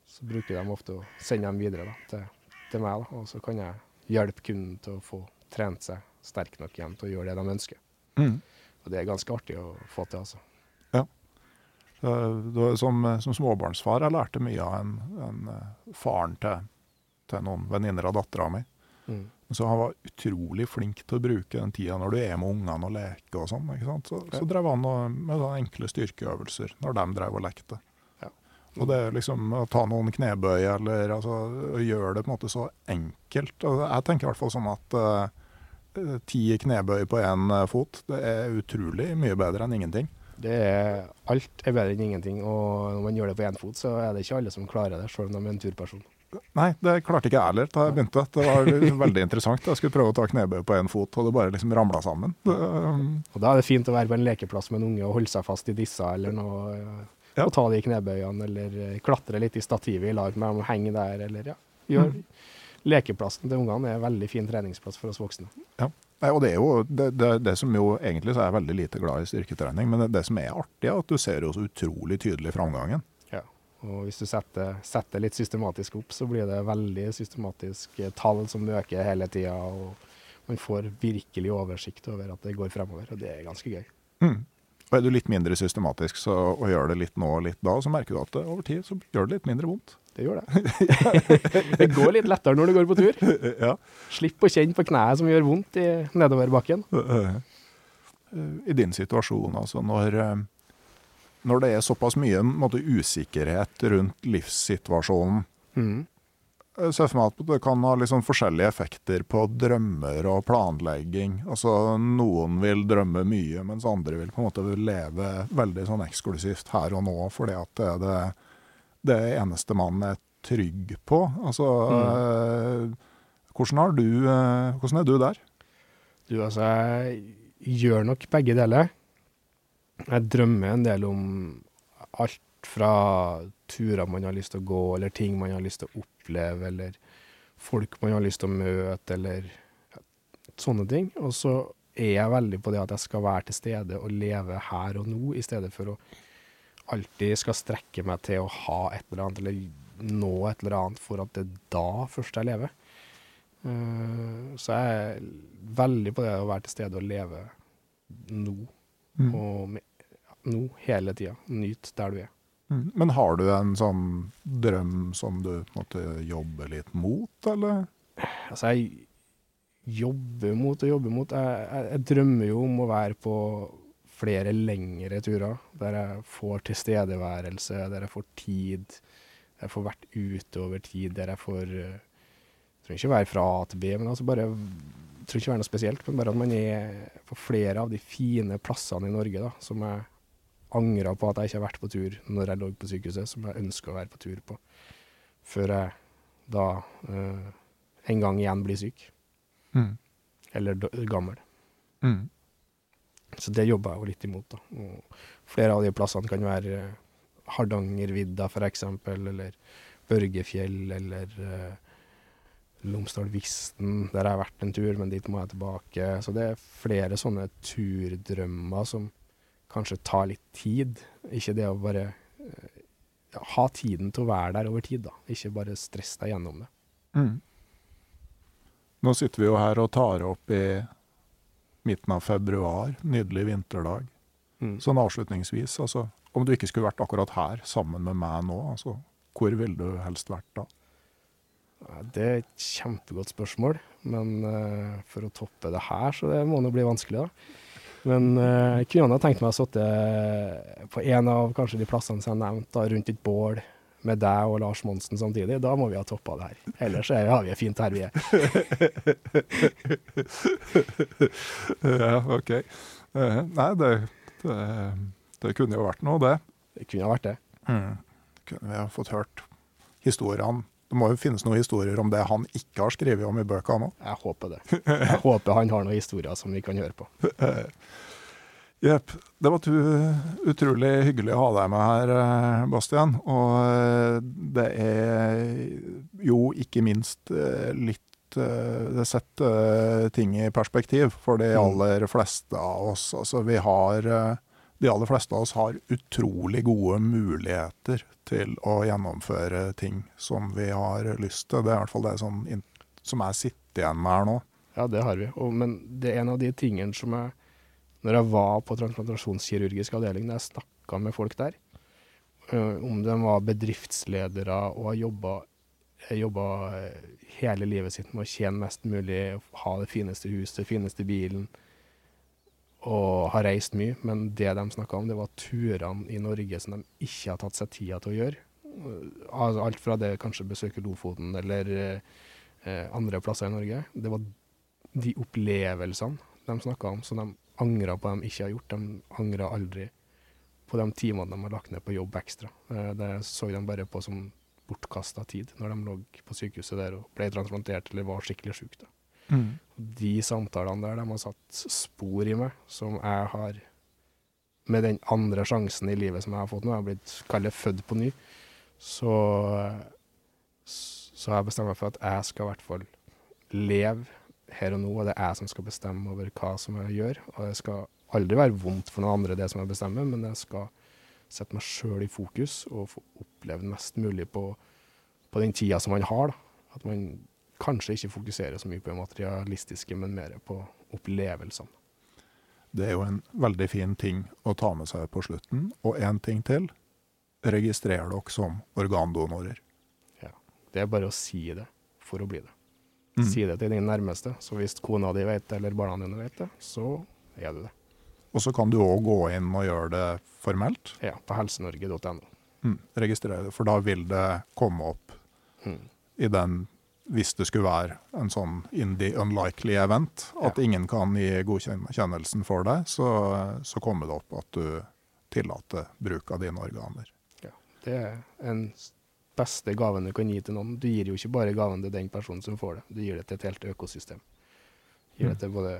så bruker de ofte å sende dem videre da, til, til meg. Da. Og så kan jeg hjelpe kunden til å få trent seg sterk nok igjen til å gjøre det de ønsker. Mm. Og det er ganske artig å få til, altså. Som, som småbarnsfar jeg lærte mye av en, en eh, faren til, til noen venninner av dattera mi. Mm. Så han var utrolig flink til å bruke den tida når du er med ungene og leker og sånn. Så, okay. så drev han med enkle styrkeøvelser når de drev og lekte. Ja. Og det er liksom å ta noen knebøy eller altså, gjøre det på en måte så enkelt. Og jeg tenker i hvert fall sånn at uh, ti knebøy på én fot, det er utrolig mye bedre enn ingenting. Det er, alt er bedre enn ingenting, og når man gjør det på én fot, så er det ikke alle som klarer det, selv om de er en turperson. Nei, det klarte ikke jeg heller da jeg begynte. Det var veldig interessant. Jeg skulle prøve å ta knebøy på én fot, og det bare liksom ramla sammen. Det, um, Og da er det fint å være på en lekeplass med en unge og holde seg fast i disse eller noe. Ja. Og ta de knebøyene, eller eh, klatre litt i stativet i lag med dem, henge der, eller ja. Gjør. Mm. Lekeplassen til ungene er en veldig fin treningsplass for oss voksne. Nei, og det er jo det, det, det som jo egentlig så er jeg veldig lite glad i styrketrening, men det, det som er artig, er at du ser jo så utrolig tydelig framgangen. Ja. Og hvis du setter, setter litt systematisk opp, så blir det veldig systematisk eh, tall som øker hele tida, og man får virkelig oversikt over at det går fremover, og det er ganske gøy. Mm. Og er du litt mindre systematisk så, og gjør det litt nå og litt da, så merker du at over tid så gjør det litt mindre vondt. Det gjør det. det går litt lettere når du går på tur. ja. Slipp å kjenne på kneet som gjør vondt i nedoverbakken. I din situasjon, altså når, eh, når det er såpass mye måte, usikkerhet rundt livssituasjonen, Mm. Jeg ser for meg at det kan ha liksom forskjellige effekter på drømmer og planlegging. Altså Noen vil drømme mye, mens andre vil på en måte leve veldig sånn eksklusivt her og nå, fordi at det er det, det eneste man er trygg på. Altså eh, hvordan, har du, eh, hvordan er du der? Du, altså, jeg gjør nok begge deler. Jeg drømmer en del om alt fra turer man har lyst til å gå, eller ting man har lyst til å oppleve, eller folk man har lyst til å møte, eller sånne ting. Og så er jeg veldig på det at jeg skal være til stede og leve her og nå, i stedet for å alltid skal strekke meg til å ha et eller annet, eller nå et eller annet for at det er da først jeg lever. Uh, Så jeg er veldig på det å være til stede og leve nå. Og med, nå hele tida. Nyt der du er. Mm. Men har du en sånn drøm som du måtte jobbe litt mot, eller? Altså, jeg jobber mot og jobber mot. Jeg, jeg, jeg drømmer jo om å være på flere lengre turer, der jeg får tilstedeværelse, der jeg får tid, der jeg får vært ute over tid, der jeg får eh, Jeg trenger ikke være fra A til B, men altså bare tror ikke det er noe spesielt, men bare at man er på flere av de fine plassene i Norge da, som jeg angra på at jeg ikke har vært på tur når jeg lå på sykehuset, som jeg ønsker å være på tur på, før jeg da eh, en gang igjen blir syk. Mm. Eller gammel. Mm. Så det jobber jeg jo litt imot. da. Og flere av de plassene kan være eh, Hardangervidda f.eks., eller Børgefjell, eller uh, Lomsdal-Visten. Der har jeg vært en tur, men dit må jeg tilbake. Så det er flere sånne turdrømmer som kanskje tar litt tid. Ikke det å bare uh, ha tiden til å være der over tid, da. Ikke bare stresse deg gjennom det. Mm. Nå sitter vi jo her og tar opp i midten av februar, nydelig vinterdag. Mm. Sånn avslutningsvis, altså, om du ikke skulle vært akkurat her sammen med meg nå, altså, hvor ville du helst vært da? Det er et kjempegodt spørsmål, men uh, for å toppe det her, så det må nå bli vanskelig, da. Men uh, jeg kunne ha tenkt meg å sitte på en av kanskje de plassene som jeg nevnte, rundt et bål med deg og Lars Monsen samtidig. Da må vi ha toppa det her. Ellers er, har vi det fint her vi er. ja, OK. Eh, nei, det, det, det kunne jo vært noe, det. Det kunne ha vært det. Kunne vi ha fått hørt historiene. Det må jo finnes noen historier om det han ikke har skrevet om i bøkene òg. Jeg håper det. Jeg håper han har noen historier som vi kan høre på. Jepp. Det var utrolig hyggelig å ha deg med her, eh, Bastian. Og eh, det er jo ikke minst eh, litt Det setter ting i perspektiv for de Mm. aller fleste av oss. Altså, vi har De aller fleste av oss har utrolig gode muligheter til å gjennomføre ting som vi har lyst til. Det er i hvert fall det som, som jeg sitter igjen med her nå. Ja, det har vi. Og, men det er en av de tingene som jeg Når jeg var på transplantasjonskirurgisk avdeling, da jeg snakka med folk der, øh, om de var bedriftsledere og har jobba jobba hele livet sitt med å tjene mest mulig, ha det fineste huset, det fineste bilen, og har reist mye. Men det de snakka om, det var turene i Norge som de ikke har tatt seg tida til å gjøre. Altså alt fra det kanskje besøke Lofoten eller eh, andre plasser i Norge. Det var de opplevelsene de snakka om, som de angra på de ikke har gjort. De angra aldri på de timene de har lagt ned på jobb ekstra. Eh, Det så de bare på som bortkasta tid når de lå på sykehuset der og ble transplantert eller var skikkelig syke. Mm. De samtalene der, de har satt spor i meg, som jeg har Med den andre sjansen i livet som jeg har fått nå, jeg har blitt kallet født på ny, så, så har jeg bestemt meg for at jeg skal i hvert fall leve her og nå, og det er jeg som skal bestemme over hva som jeg gjør. Og det skal aldri være vondt for noen andre, det som jeg bestemmer, men jeg skal sette meg sjøl i fokus og få oppleve mest mulig på, på den tida som man har. Da. At man kanskje ikke fokuserer så mye på det materialistiske, men mer på opplevelsene. Det er jo en veldig fin ting å ta med seg på slutten. Og én ting til. Registrer dere som organdonorer. Ja. Det er bare å si det for å bli det. Mm. Si det til din nærmeste. Så hvis kona di vet det, eller barna dine vet det, så er du det. Og så kan du òg gå inn og gjøre det formelt. Ja, på helsenorge.no. Mm. Registrere det, for da vil det komme opp Mm. i den hvis det skulle være en sånn in the unlikely event, at Ja. ingen kan gi godkjennelsen for deg, så, så kommer det opp at du tillater bruk av dine organer. Ja, Det er en beste gaven du kan gi til noen. Du gir jo ikke bare gaven til den personen som får det, du gir det til et helt økosystem. Du gir det til både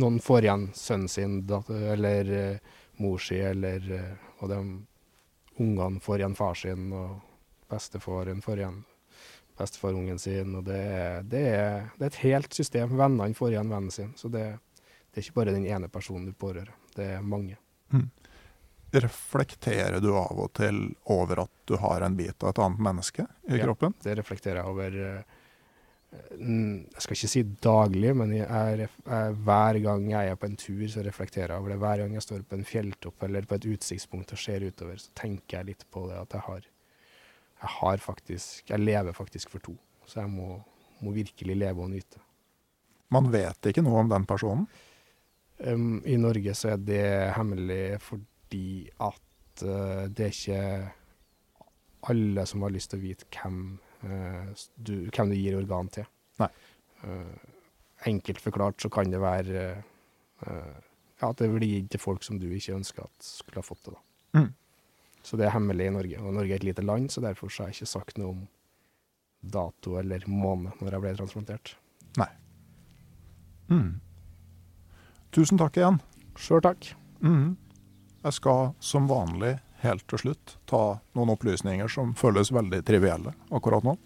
Noen får igjen sønnen sin, eller uh, mor si, eller uh, Og de ungene får igjen far sin, og bestefaren får igjen bestefarungen sin. Og det er, det, er, det er et helt system. Vennene får igjen vennen sin. Så det, det er ikke bare den ene personen du pårører, det er mange. Reflekterer du av og til over at du har en bit av et annet menneske i Ja. kroppen? Det reflekterer jeg over eh, Jeg skal ikke si daglig, men jeg, er jeg, hver gang jeg er på en tur, så reflekterer jeg over det. Hver gang jeg står på en fjelltopp eller på et utsiktspunkt og ser utover, så tenker jeg litt på det at jeg har Jeg har faktisk Jeg lever faktisk for to. Så jeg må, må virkelig leve og nyte. Man vet ikke noe om den personen. Um, I Norge så er det hemmelig fordi at uh, det er ikke alle som har lyst til å vite hvem, uh, du, hvem du gir organ til. Nei. Eh, enkelt forklart så kan det være ja, at det blir gitt til folk som du ikke ønsker at skulle ha fått det. da. Mm. Så det er hemmelig i Norge. Og Norge er et lite land, så derfor så har jeg ikke sagt noe om dato eller måned når jeg ble transplantert. Nei. Mm. Tusen takk igjen. Sjøl takk. Mhm. Jeg skal som vanlig helt til slutt ta noen opplysninger som føles veldig trivielle akkurat nå.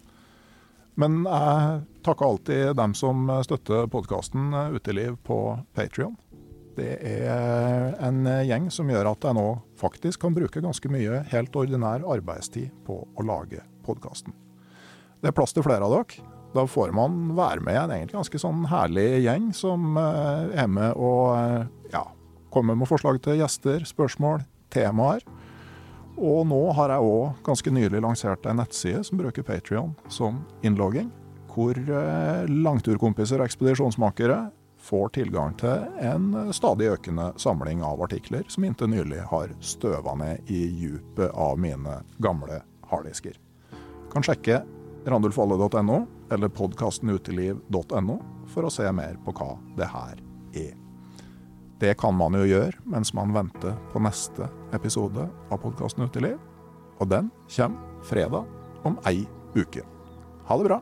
Men jeg takker alltid dem som støtter podkasten Uteliv på Patrion. Det er en gjeng som gjør at jeg nå faktisk kan bruke ganske mye helt ordinær arbeidstid på å lage podkasten. Det er plass til flere av dere. Da får man være med i en egentlig ganske sånn herlig gjeng som eh, er med og eh, ja, kommer med forslag til gjester, spørsmål, temaer. Og nå har jeg òg ganske nylig lansert en nettside som bruker Patrion som innlogging. Hvor eh, langturkompiser og ekspedisjonsmakere får tilgang til en stadig økende samling av artikler som inntil nylig har støva ned i djupet av mine gamle harddisker. Kan sjekke randulfalle.no eller podkastenuteliv.no for å se mer på hva det her er. Det kan man jo gjøre mens man venter på neste episode av podkasten Uteliv. Og den kommer fredag om ei uke. Ha det bra.